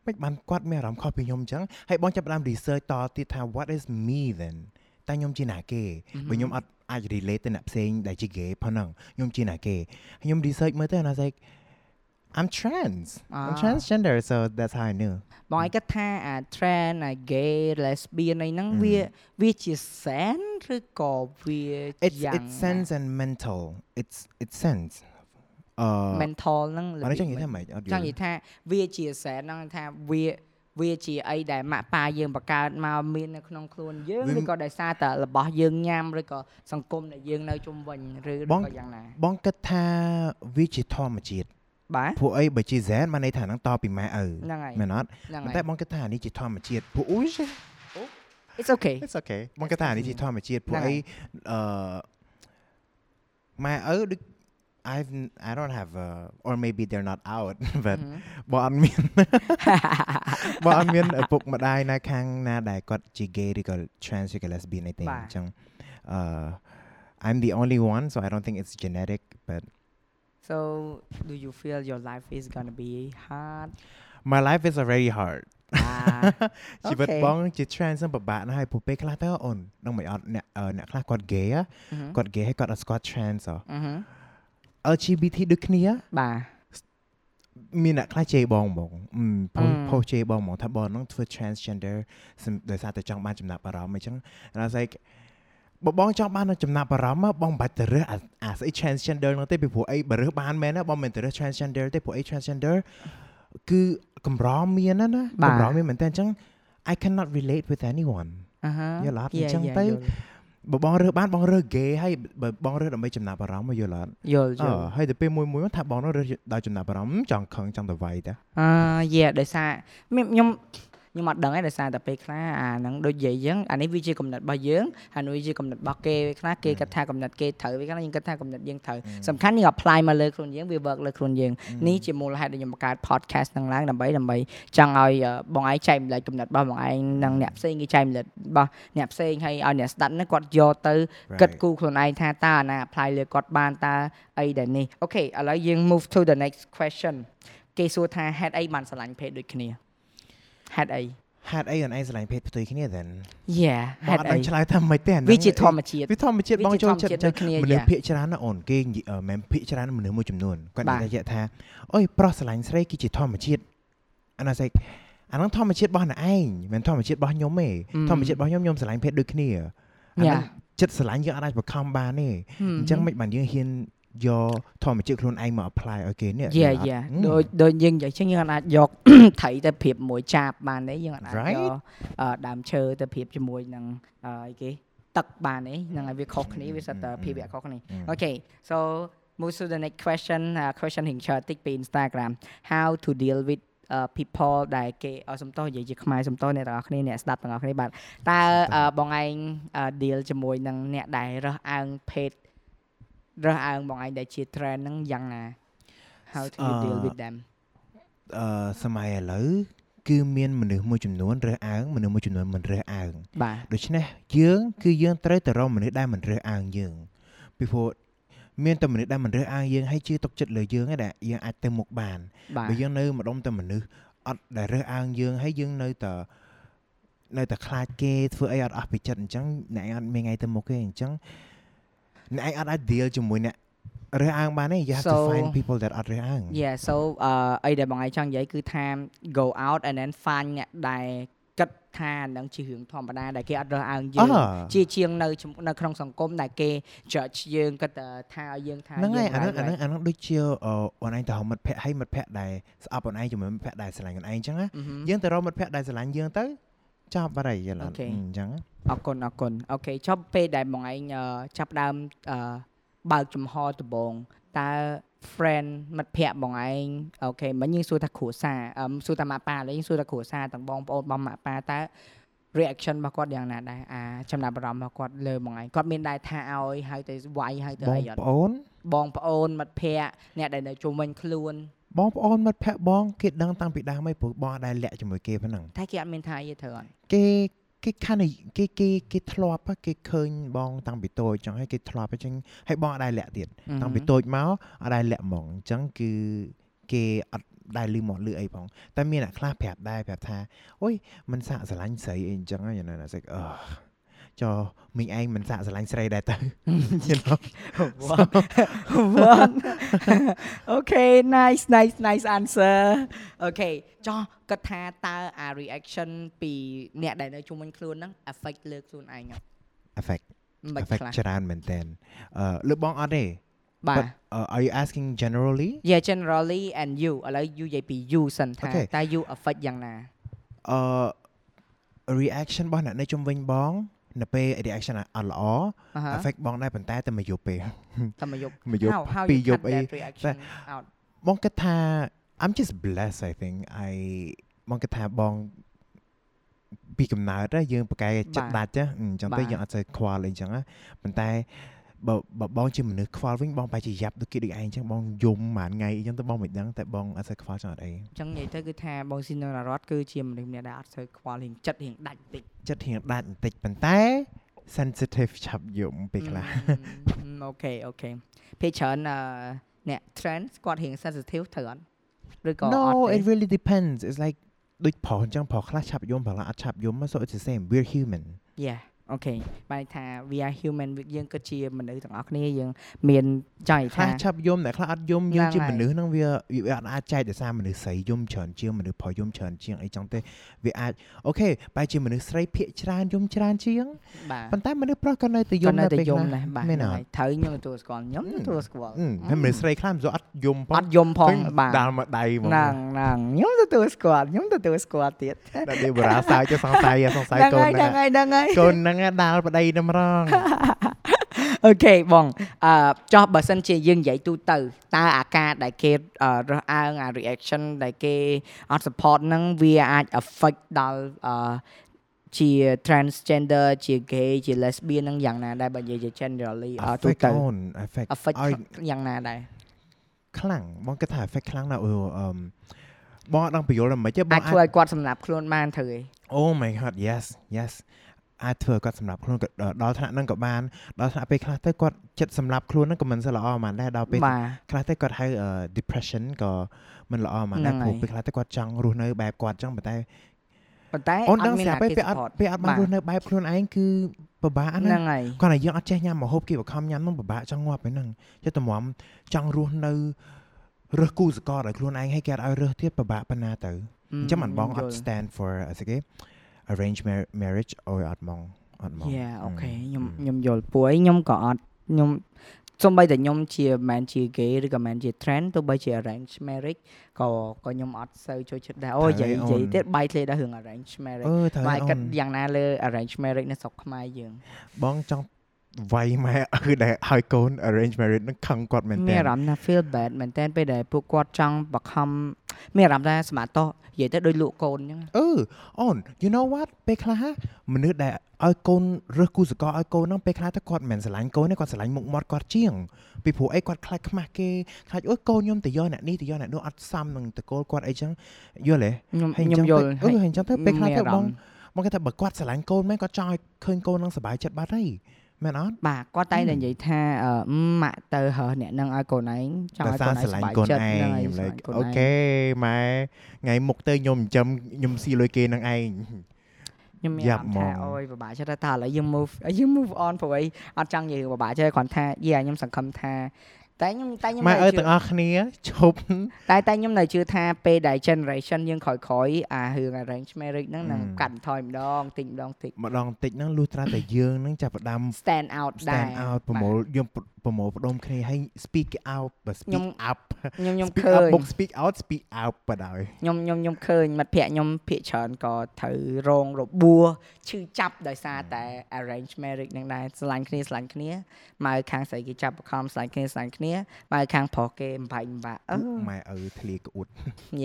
មិនបានគាត់មានអារម្មណ៍ខុសពីខ្ញុំអញ្ចឹងហើយបងចាប់ផ្ដើម research តទៀតថា what is me then តែខ្ញុំជាណាគេបើខ្ញុំអត់អាច relate ទៅអ្នកផ្សេងដែលជា gay ប៉ុណ្ណឹងខ្ញុំជាណាគេហើយខ្ញុំ research មើលទៅណាស្អី I'm trans អ่า I'm transgender so that's how I knew បងឯងគិតថាអា trans អា gay lesbian អីហ្នឹងអឺវាវាជា sen ឬក៏វា it's យ៉ាង it's sense and mental it's it's sense អឺ mental ហ្នឹងអត់ចឹងនិយាយថាម៉េចអត់យចង់ល់និយាយថាវាជាសែនហ្នឹងថាវាវាជាអីដែលម៉ាក់ប៉ាយើងបង្កើតមកមាននៅក្នុងខ្លួនយើងវាឬក៏ដោយសារតែរបស់យើងញ៉ាំឬក៏សង្គមដែលយើងនៅជុំវិញឬឬបងក៏យ៉ាងណាបងគិតថាវាជាធម្មជាតិបាទពួកអីបើជា Z បានន័យថាហ្នឹងតពីម៉ែឪហ្នឹងហើយមែនអត់ហ្នឹងប៉ុហើន្តែយបងគិតថានេះជាធម្មជាតិពួកអូយ It's okay It's okay បងគិតថានេះជាធម្មជាតិពួកហ្នឹងហើអីយអឺម៉ែឪដូច I've I don't have uh, or maybe they're not out but បងអត់មាន បងអត់មានឪពុកម្ដាយណាខាងណាដែលគាត់ជា gay ឬក៏ trans ឬក៏ lesbian អីទេ បាទ អញ្ចឹងអឺ I'm the only one so I don't think it's genetic but so do you feel your life is going to be hard my life is already hard អា ជីវិត Okay. បងជា trans ហ្នឹងពិបាកណាស់ហើយពួកពេលខ្លះទៅអូននឹងមិនអត់អ្នកអឺអ្នកខ្លះគាត់ gay ហ៎ អឺហឹម គាត់ gay ហើយគាត់អត់ស្គាល់ trans ហ៎ អឺហឹម LGBT ដូចគ្នាបាទមានអ្នកខ្លះជេរបងហ្មងអឺអឺផុសជេរបងហ្មងថាបងហ្នឹងធ្វើ transgender សំដោយសារតែចង់បានចំណាប់អារម្មណ៍អញ្ចឹង and I was like បើបងចង់បានចំណាប់អារម្មណ៍មកបងមិនបាច់ទៅរើសអាអាស្អី transgender ហ្នឹងទេពីព្រោះអីបើរើសបានមែនណាបងមិនទៅរើស transgender ទេព្រោះអី transgender គឺកម្រមានណាណាបាទកម្រមានមែនតើអញ្ចឹង I cannot relate with anyone អឺហឹមយល់អត់អ Yeah, ញ្ចឹង yeah, ទៅយល់ បើបងរើសបានបងរើស gay ហើយបើបងរើសដើម្បីចំណាប់អារម្មណ៍មកយល់អត់យល់យអឺល់ហើយទៅពេលមួយមួយមកថាបងនោះរើសដោយចំណាប់អារម្មណ៍ចង់ខឹងចង់ទៅវាយតាអឺយេដោយសារខ្ញុំ ខ្ញុំខ្ញុំអត់ដឹងទេដោយសារតែពេលខ្លះអាហ្នឹងដូចនិយាយអញ្ចឹងអានេះវាជាកំណត់របស់យើងហើយនោះវាជាកំណត់របស់គេខ្លះគេគិតថាកំណត់គេត្រូវវាខ្លះយើងគិតថាកំណត់យើងត្រូវសំខាន់យើង apply មកលើខ្លួនយើងវា work លើខ្លួនយើងនេះជាមូលហេតុដែលខ្ញុំបង្កើត podcast ហ្នឹងឡើងដើម្បីដើម្បីចង់ឲ្យអឺបងឯងចែកម្លែកកំណត់របស់បងឯងនិងអ្នកផ្សេងគេចែកម្លែករបស់អ្នកផ្សេងហើយឲ្យអ្នកស្ដាប់ហ្នឹងគាត់យកទៅគិតគូរខ្លួនឯងថាតើអាណា apply លើគាត់បានតើអីដែលនេះអូខេឥឡូវយើង move to the next question គេសួរថាហេតុអីបានឆ្លាញ់ភេទដូចគ្នា ហេតុអីហេតុអីអូនឯងស្រឡាញ់ភេទផ្ទុយគ្នា then Yeah បងហេអតុត់អីដឹងឆ្លើយថាមិនទេអាហ្នឹងវាជាធម្មជាតិវាធម្មជាតិវាបងជាចូលធម្មចិត្តជាតិដូចគ្នាមនុស្ស yeah ភាគច្រើនណាអូនគេនិយាយអឺមិនភាគច្រើនមនុស្សមួយចំនួនគាត់បាទនិយាយថាអុយប្រុសស្រឡាញ់ស្រីគឺជាធម្មជាតិអានោះស្អីអាហ្នឹងធម្មជាតិរបស់អ្នកឯងមិនមែនធម្មជាតិរបស់ខ្ញុំទេ Mm. ធម្មជាតិរបស់ខ្ញុំខ្ញុំស្រឡាញ់ភេទដូចគ្នាអាហ្នឹង Yeah. ចិត្តស្រឡាញ់យើងអាចបង្ខំបានទេអញ្ចឹងមិនបានយើងហ៊ាន យកធម្មជាតិខ្លួនឯងមក apply ឲ្យគេនេះយ៉ាយល់អត់យ៉ាហឹមដូចដូចយើងនិយាយចឹងយើងអាចយកថៃទៅប្រៀបមួយចាបបានទេយើងអាច Right. យកអឺដើមឈើទៅប្រៀបជាមួយនឹងអឺអីគេទឹកបានទេហ្នឹងហើយវាខុសគ្នាវាសិតតែភាពវាខុសគ្នា Mm. Okay so move to the next question uh, question ហិងច្រើនតិចពី Instagram how to deal with uh, people ដែលគេអត់សំទោសនិយាយជាខ្មែរសំទោសអ្នកទាំងអស់គ្នាអ្នកស្ដាប់ទាំងអស់គ្នាបាទតើអឺបងឯងអឺ deal ជាមួយនឹងអ្នកដែលរើសអើងភេទ រើសអើងបងឯងដែលជា trend ហ្នឹងយ៉ាងណា how to you deal with them អឺសម័យឥឡូវគឺមានមនុស្សមួយចំនួនរើសអើងមនុស្សមួយចំនួនមិនរើសអើងបាទដូច្នេះយើងគឺយើងត្រូវទៅរកមនុស្សដែលមិនរើសអើងយើងពីព្រោះមានតែមនុស្សដែលមិនរើសអើងយើងហើយជឿទុកចិត្តលើយើងឯងដែលយើងអាចទៅមុខបានបាទបើយើងនៅម្ដុំតែមនុស្សអត់ដែលរើសអើងយើងហើយយើងនៅតែនៅតែខ្លាចគេធ្វើអីអត់អស់ពីចិត្តអញ្ចឹងអ្នកឯងអត់មានថ្ងៃទៅមុខទេអញ្ចឹង អ្នកឯងអត់អាច deal ជាមួយអ្នករើសអើងបានទេ you have to So- find people that អត់រើសអើង Yeah so អឺអីដែលបងឯងចង់និយាយគឺថា go out and then find អ្នកដែលគិតថានឹងជារឿងធម្មតាដែលគេអត់រើសអើងយើងអ่าជាជាងនៅជំនៅក្នុងសង្គមដែលគេ judge យើងគិតថាថាឲ្យយើងថាហ្នឹងហើយយើងអាហ្នឹង right អាហ្នឹង right អាហ្នឹងដូចជាអឺអូនឯងទៅរកមិត្តភក្តិហើយមិត្តភក្តិដែលស្អប់អូនឯងជាមួយមិត្តភក្តិដែលស្រឡាញ់អូនឯងអញ្ចឹងណាអឺហឹមយើងទៅរកមិត្តភក្តិដែលស្រឡាញ់យើងទៅចប់បាត់ហើយយល់អត់ Okay. អញ្ចឹងណា អរគុណអរគុណអូខេចប់ពេលដែលបងឯងអឺចាប់ផ្ដើមអឺបើកចំហដំបងតើ friend មិត្តភ័ក្តិបងឯងអូខេមិនយើងសួរថាគ្រួសារអឺសួរថាម៉ាក់ប៉ាឥឡូវយើងសួរថាគ្រួសារទាំងបងប្អូនបងម៉ាក់ប៉ាតើ reaction របស់គាត់យ៉ាងណាដែរអាចំណាប់អារម្មណ៍របស់គាត់លើបងឯងគាត់មានដែរថាឲ្យហើយទៅវាយហើយទៅបងអីអត់ប្អូនបងប្អូនមិត្តភ័ក្តិអ្នកដែលនៅជុំវិញខ្លួនបងប្អូនមិត្តភក្តិបងគេដឹងតាំងពីដើមហើយព្រោះបងអត់ដែលលាក់ជាមួយគេប៉ុណ្ណឹងតែគេអត់មានថាអីទេត្រូវអត់គេ គេខានគេគេគេធ្លាប់ហ៎គេឃើញបងតាំងពីតូចអញ្ចឹងហើយគេធ្លាប់អញ្ចឹងហើយបងអត់ដែលលាក់ទៀតតាំងពីតូចមកអត់ដែលលាក់ហ្មងអញ្ចឹងគឺគេអត់ដែលលឺមកលឺអីផងតែមានអ្នកខ្លះប្រាប់ដែរប្រាប់ថាអូយមិនសាកស្រឡាញ់ស្រីអីអញ្ចឹងហ្នឹងណាស្អិកអឺ ចុះមីងឯងមិនសាកស្រឡាញ់ស្រីដែរទៅ you know What? What? okay nice nice nice answer okay ចោះគាត់ថាតើអា reaction ពីអ្នកដែលនៅជុំវិញខ្លួនហ្នឹង affect លើខ្លួនឯងអត់ effect មិន effect ខ្លះច្រើនមែនតើអឺលើបងអត់ទេបាទ But uh, are you asking generally yeah generally and you ឥឡូវ you និយាយពី you សិនថា Okay. តើ you affect យ៉ាងណាអឺ reaction របស់អ្នកនៅជុំវិញបង នៅពេល reaction អត់ល្អអាហា affect បងដែរប៉ុន្តែតែមួយយប់ពេលតែមកយប់មួយយប់ how how ពីរ you យ cut ប់អី that reaction out បងគិតថា I'm just blessed I think I បងគិតថាបងពីកំណើតណាយើងប្រកែចិត្តដាច់ណាអញ្ចឹងទៅបាទយើងអត់សូវខ្វល់អីចឹងណាប៉ុន្តែ បើបើបងជាមនុស្សខ្វល់វិញបងបែរជាយ៉ាប់ដូចគេដូចឯងចឹងបងយំមួយថ្ងៃអីចឹងទៅបងមិនដឹងតែបងអត់សូវខ្វល់ចឹងអត់អីអញ្ចឹងនិយាយទៅគឺថាបងស៊ីណូរ៉ារ៉តគឺជាមនុស្សម្នាក់ដែលអត់សូវខ្វល់រៀងចិត្តរៀងដាច់បន្តិចចិត្តរៀងដាច់បន្តិចប៉ុន្តែ sensitive ឆាប់យំពេលខ្លះអូខេអូខេពេលច្រើនអឺអ្នក trans គាត់រៀង sensitive ត្រូវអត់ឬក៏អត់ No ទេ it really depends it's like ដូចប្រុសអញ្ចឹងប្រុសខ្លះឆាប់យំប្រុសខ្លះអត់ឆាប់យំ so it's the same we're human Yeah អូខេបែរថា we are human យើងគិតជាមនុស្សទាំងអស់គ្នាយើងមានចង់និយាយខ្លះថាឆាប់យំអ្នកខ្លះអត់យំយើងហ្នឹងជាហើយមនុស្សហ្នឹងវាវាអត់អាចចែកដោយសារមនុស្សស្រីយំច្រើនជាងមនុស្សប្រុសយំច្រើនជាងអីចឹងទេវាអាចអូខេបែរជាមនុស្សស្រីភាគច្រើនយំច្រើនជាងបាទប៉ុន្តែមនុស្សប្រុសក៏នៅតែយក៏ំនៅដែរតែពេលយំខ្លះដែរបាទមែនហ្នឹងអហើត់យត្រូវខ្ញុំទទួលស្គាល់ខ្ញុំទទួលស្គាល់អឺហើយមនុស្សស្រីខ្លះមិនសូវអត់យំផងអត់យំផងឃើញបាទដាល់មកដៃហ្មងហ្នឹងហ្នឹងខ្ញុំទទួលស្គាល់ខ្ញុំទទួលស្គាល់ទៀតដាក់ដេបរាសើចទៅសង្ស័យសង្ស័យហ្នឹងកូនហើយហ្នឹងហ្នឹងហើយហ្នឹងហើយកូនហ្នឹងដាល់ប្តីទៅម្ដងអូខេបងអឺចោះបើសិនជាយើងនិយាយទូទៅតើអាការដែលគេអឺរើសអើងអា reaction ដែលគេអត់ support ហ្នឹងវាអាច affect ដល់អឺជា transgender ជា gay ជា lesbian ហ្នឹងយ៉ាងណាដែរបើនិយាយជា generally អឺទូ affect ទៅអូន affect affect ឲ្យយ៉ាងណាដែរខ្លាំងបងគិតថា effect ខ្លាំងណាស់អូអឺមបងអត់ដឹងបញ្យល់ដល់មិនទេបងអាចអាចធ្វើឲ្យគាត់សម្រាប់ខ្លួនបានធ្វើឯង Oh my god yes yes អាចធ្វើឲ្យគាត់សម្រាប់ខ្លួនក៏ដល់ថ្នាក់ហ្នឹងក៏បានដល់ថ្នាក់ពេលខ្លះទៅគាត់ចិត្តសម្រាប់ខ្លួនហ្នឹងក៏មិនសូវល្អហ្មងដែរដល់ពេលបាទខ្លះទៅគាត់ហៅអឺ depression ក៏មិនល្អហ្មងដែរហ្នឹងព្រោះហើយពេលខ្លះទៅគាត់ចង់រស់នៅបែបគាត់អញ្ចឹងប៉ុន្តែប៉ុន្តែអូនអដឹងត់មានស្រាប់អ្នកពេលគេពេលអត់ support ពេលអត់បានបាទរស់នៅបែបខ្លួនឯងគឺពិបាកហ្នឹណាងហើយគាត់តែយើងអត់ចេះញ៉ាំម្ហូបគេបខំញ៉ាំហ្នឹងពិបាកចង់ងាប់ហ្នឹងចិត្តតម្រាំចង់រស់នៅរើសគូសកលឲ្យខ្លួនឯងឲ្យគេអត់ឲ្យរើសទៀតពិបាកប៉ុណ្ណាទៅអញ្ចឹងមិនបងអត់ stand for អីស្អីគេ arrange mar- marriage អូយអត់ហ្មងអត់ហ្មងយ៉ាអូខេខ្ញុំអឺខ្ញុំយល់ពួយខ្ញុំក៏អត់ខ្ញុំសូម្បីតែខ្ញុំជាមិនជា gay ឬក៏មិនជា trans ទោះបីជា arrange marriage ក៏ក៏ខ្ញុំអត់សូវចូលចិត្តដែរអូត្រូវនិយាយហើយនិយាយអូនទៀតបាយធ្លាយដល់រឿង arrange អ marriage ឺត្រូវបាយអូគិតនយ៉ាងណាលើ arrange marriage នៅស្រុកខ្មែរយើងបងចង់ វាយម៉ែគឺដែលឲ្យកូន arrange marriage នឹងខឹងគាត់មែនមានតើអារម្មណ៍ថា feel bad មែនតើពេលដែលពួកគាត់ចង់បខំមានអារម្មណ៍ថាសម្បត្តិតោះនិយាយទៅដូចលក់កូនអញ្ចឹងអឺអូន you know what ពេលខ្លះមនុស្សដែលឲ្យកូនរើសគូសកលឲ្យកូនហ្នឹងពេលខ្លះទៅគាត់មិនមែនស្រឡាញ់កូនទេគាត់ស្រឡាញ់មុខមាត់គាត់ជាងពីព្រោះអីគាត់ខ្លាចខ្មាស់គេខ្លាចអូយកូនខ្ញុំទៅយកអ្នកនេះទៅយកអ្នកនោះអត់សមនឹងតកូលគាត់អីចឹងយល់ទេខ្ញុំហើយខ្ញុំយល់អឺហើយអញ្ចឹងទៅពេលខ្លះមានទៅអារបងម្មណ៍មកគេថាបើគាត់ស្រឡាញ់កូនមែនគាត់ចង់ឲ្យឃើញកូននឹងសុបាយចិត្តបាត់ហើយ មែនអត់បាទគាត់តែងតែនិយាយថាអឺម៉ាក់ទៅហើអ្នកនឹងឲ្យកូនឯងចង់ឲ្យកូនឯងស្រសឡាញ់ប្បាយកូនចិត្តឯងហ្នឹងហើយខ្ញុំស្រឡា like ញ់កូនអូឯងខេម៉ែថ្ងៃមុខទៅខ្ញុំចិញ្ចឹមខ្ញុំស៊ីលុយគេនឹងឯងខ្ញុំមានយ៉ាអាប់រម្មណ៍ថាហ្មងអូយពិបាកចិត្តតែឥឡូវយើង move យើង move on ព្រោះអីអត់ចង់និយាយរឿងពិបាកចិត្តគ្រាន់ថាយេខ្ញុំសង្ឃឹមថា តែខ្ញុំតែខ្ញុំម៉ែនៅអើយជឿទាំងអស់គ្នាឈប់តែតែខ្ញុំនៅជឿថាពេលដែល generation យើងក្រោយៗអារឿង arrange marriage ហ្នឹងនឹងអឺកាត់បន្ថយម្ដងតិចម្ដងតិចម្ដងតិចហ្នឹងលុះត្រាតែយើងហ្នឹងចាប់ផ្ដើម stand out ដែរ stand out ប្រមូលយើង ប្រមូលផ្ដុំគ្នាហើយ speak out បើខ្ញុំ speak up ខ្ញុំខ្ញុំ speak ឃើ up ញបុក speak out speak out បដ ாய் ខ្ញុំខ្ញុំខ្ញុំឃើញមិត្តភ័ក្ដិខ្ញុំភាកច្រើនក៏ត្រូវរងរបួសឈឺចាប់ដោយសារតែ arrange marriage ហ្នឹងដែរស្រឡាញ់គ្នាស្រឡាញ់គ្នាមកឲ្យខាងស្រីគេចាប់បខំស្រឡាញ់គ្នាស្រឡាញ់គ្នាមកឲ្យខាងប្រុសគេបំផាច់បំផាក់អឺម៉ែឪធ្លាក្អួត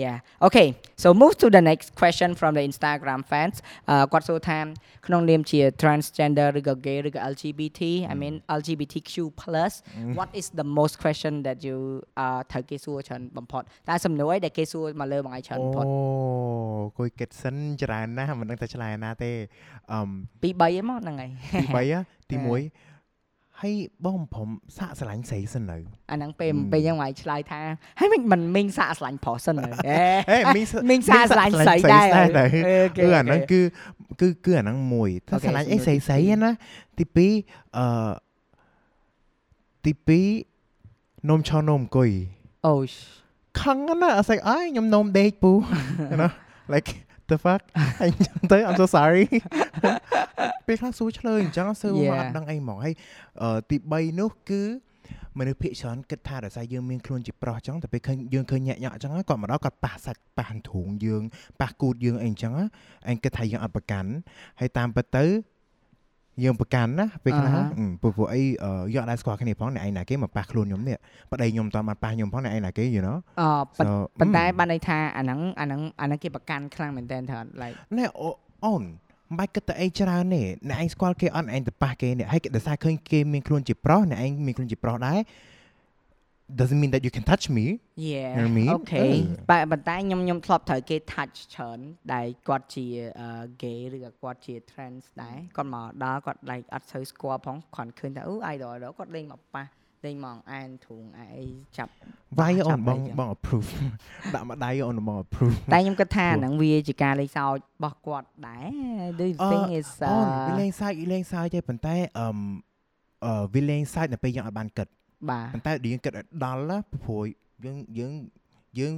Yeah okay so move to the next question from the Instagram fans អឺគាត់សួរថាក្នុងនាមជា transgender ឬក៏ gay ឬក៏ LGBT I mean LGBTQ+ what is the most question that you អឺត្រូវគេសួរច្រើនបំផុតតែសំណួរអីដែលគេសួរមកលើបងឯងច្រើនអូបំផុតគួយគិតសិនច្រើនណាស់មិនដឹងតែឆ្លើយណាទេអឹមពី3ឯងមកហ្នឹងហើយទី3ហ៎ទីអឺ1ហើយបងព្រមសាកស្រឡាញ់ស្រីសិននៅអាហ្នឹងពេលហឹមពេលយ៉ាងម៉េចឆ្លើយថាហើយមិនមិនមីងសាកស្រឡាញ់ប្រុសសិនហ៎អេហេមីងមីងសាកស្រឡាញ់ស្រីដែរដែរអូខេគឺអាហ្នឹងគឺគឺគឺអាហ្នឹងមួយថាអូខេស្រឡាញ់អីសំណួរស្រីស្រីទីពីរណាទី2អឺ ទី2នំឆោនំអង្គុយអូខឹងណាអត់ស្អីអើយខ្ញុំនំដេកពូណា like the fuck អញ្ចឹងទៅ I'm so sorry ពេលខ្លះសួរឆ្លើយអញ្ចឹងសួរមក Yeah. អត់ដឹងអីហ្មងហើយអឺទី3នោះគឺមនុស្សភាគច្រើនគិតថាដោយសារយើងមានខ្លួនជាប្រុសអញ្ចឹងតែពេលឃើញយើងឃើញញាក់ញាក់អញ្ចឹងគាត់មកដល់គាត់ប៉ះសាច់ប៉ះធូងយើងប៉ះគូតយើងអីអញ្ចឹងអញគិតថាយើងអត់ប្រកាន់ហើយតាមពិតទៅ យើងប្រកាន់ណាពេលខ្លះអាហាអឺព្រោះពួកអីអឺយកអត់ដែរស្គាល់គ្នាផងអ្នកឯងណាគេមកប៉ះខ្លួនខ្ញុំនេះប្តីខ្ញុំតើមកប៉ះខ្ញុំផងអ្នកឯងណាគេ you know អប៉ុន្ So ប៉ុន្តែ mm. បានន័យថាអាហ្នឹងអាហ្នឹងអាហ្នឹងគេប្រកាន់ខ្លាំងមែនតើថា like ណែអូអូនមិនបាច់គិតតែអីច្រើនទេអ្នកឯងស្គាល់គេអត់អ្នកឯងទៅប៉ះគេនេះហើយគេដោយសារឃើញគេមានខ្លួនជាប្រុសអ្នកឯងមានខ្លួនជាប្រុសដែរ doesn't mean that you can touch me yeah You know what I mean? អូខេអឺតែប៉ុន្តែខ្ញុំខ្ញុំធ្លាប់ត្រូវគេ touch ច្រើនដែលគាត់ជាអឺ gay ឬក៏គាត់ជា trans ដែរគាត់មកដល់គាត់ like អត់សូវស្គាល់ផងគាត់ឃើញថាអូ idol idol គាត់លេងមកប៉ះលេងមកអានធូងអាអីចាប់វាយអូចាប់នបងអីចឹងបង approve ដាក់មកដៃអូនបង approve តែខ្ញុំគិតថាព្រោះហ្នឹងវាជាការលេងសើចរបស់គាត់ដែរ do you អឺ think is អូនវា uh, លេងសើចវាលេងសើចទេប៉ុន្តែអឺមអឺវាលេងសើចនៅពេលយើងអត់បានគិត បាទប៉ុន្តែយើងគិតឲ្យដល់ណាព្រោះយើងយើងយើង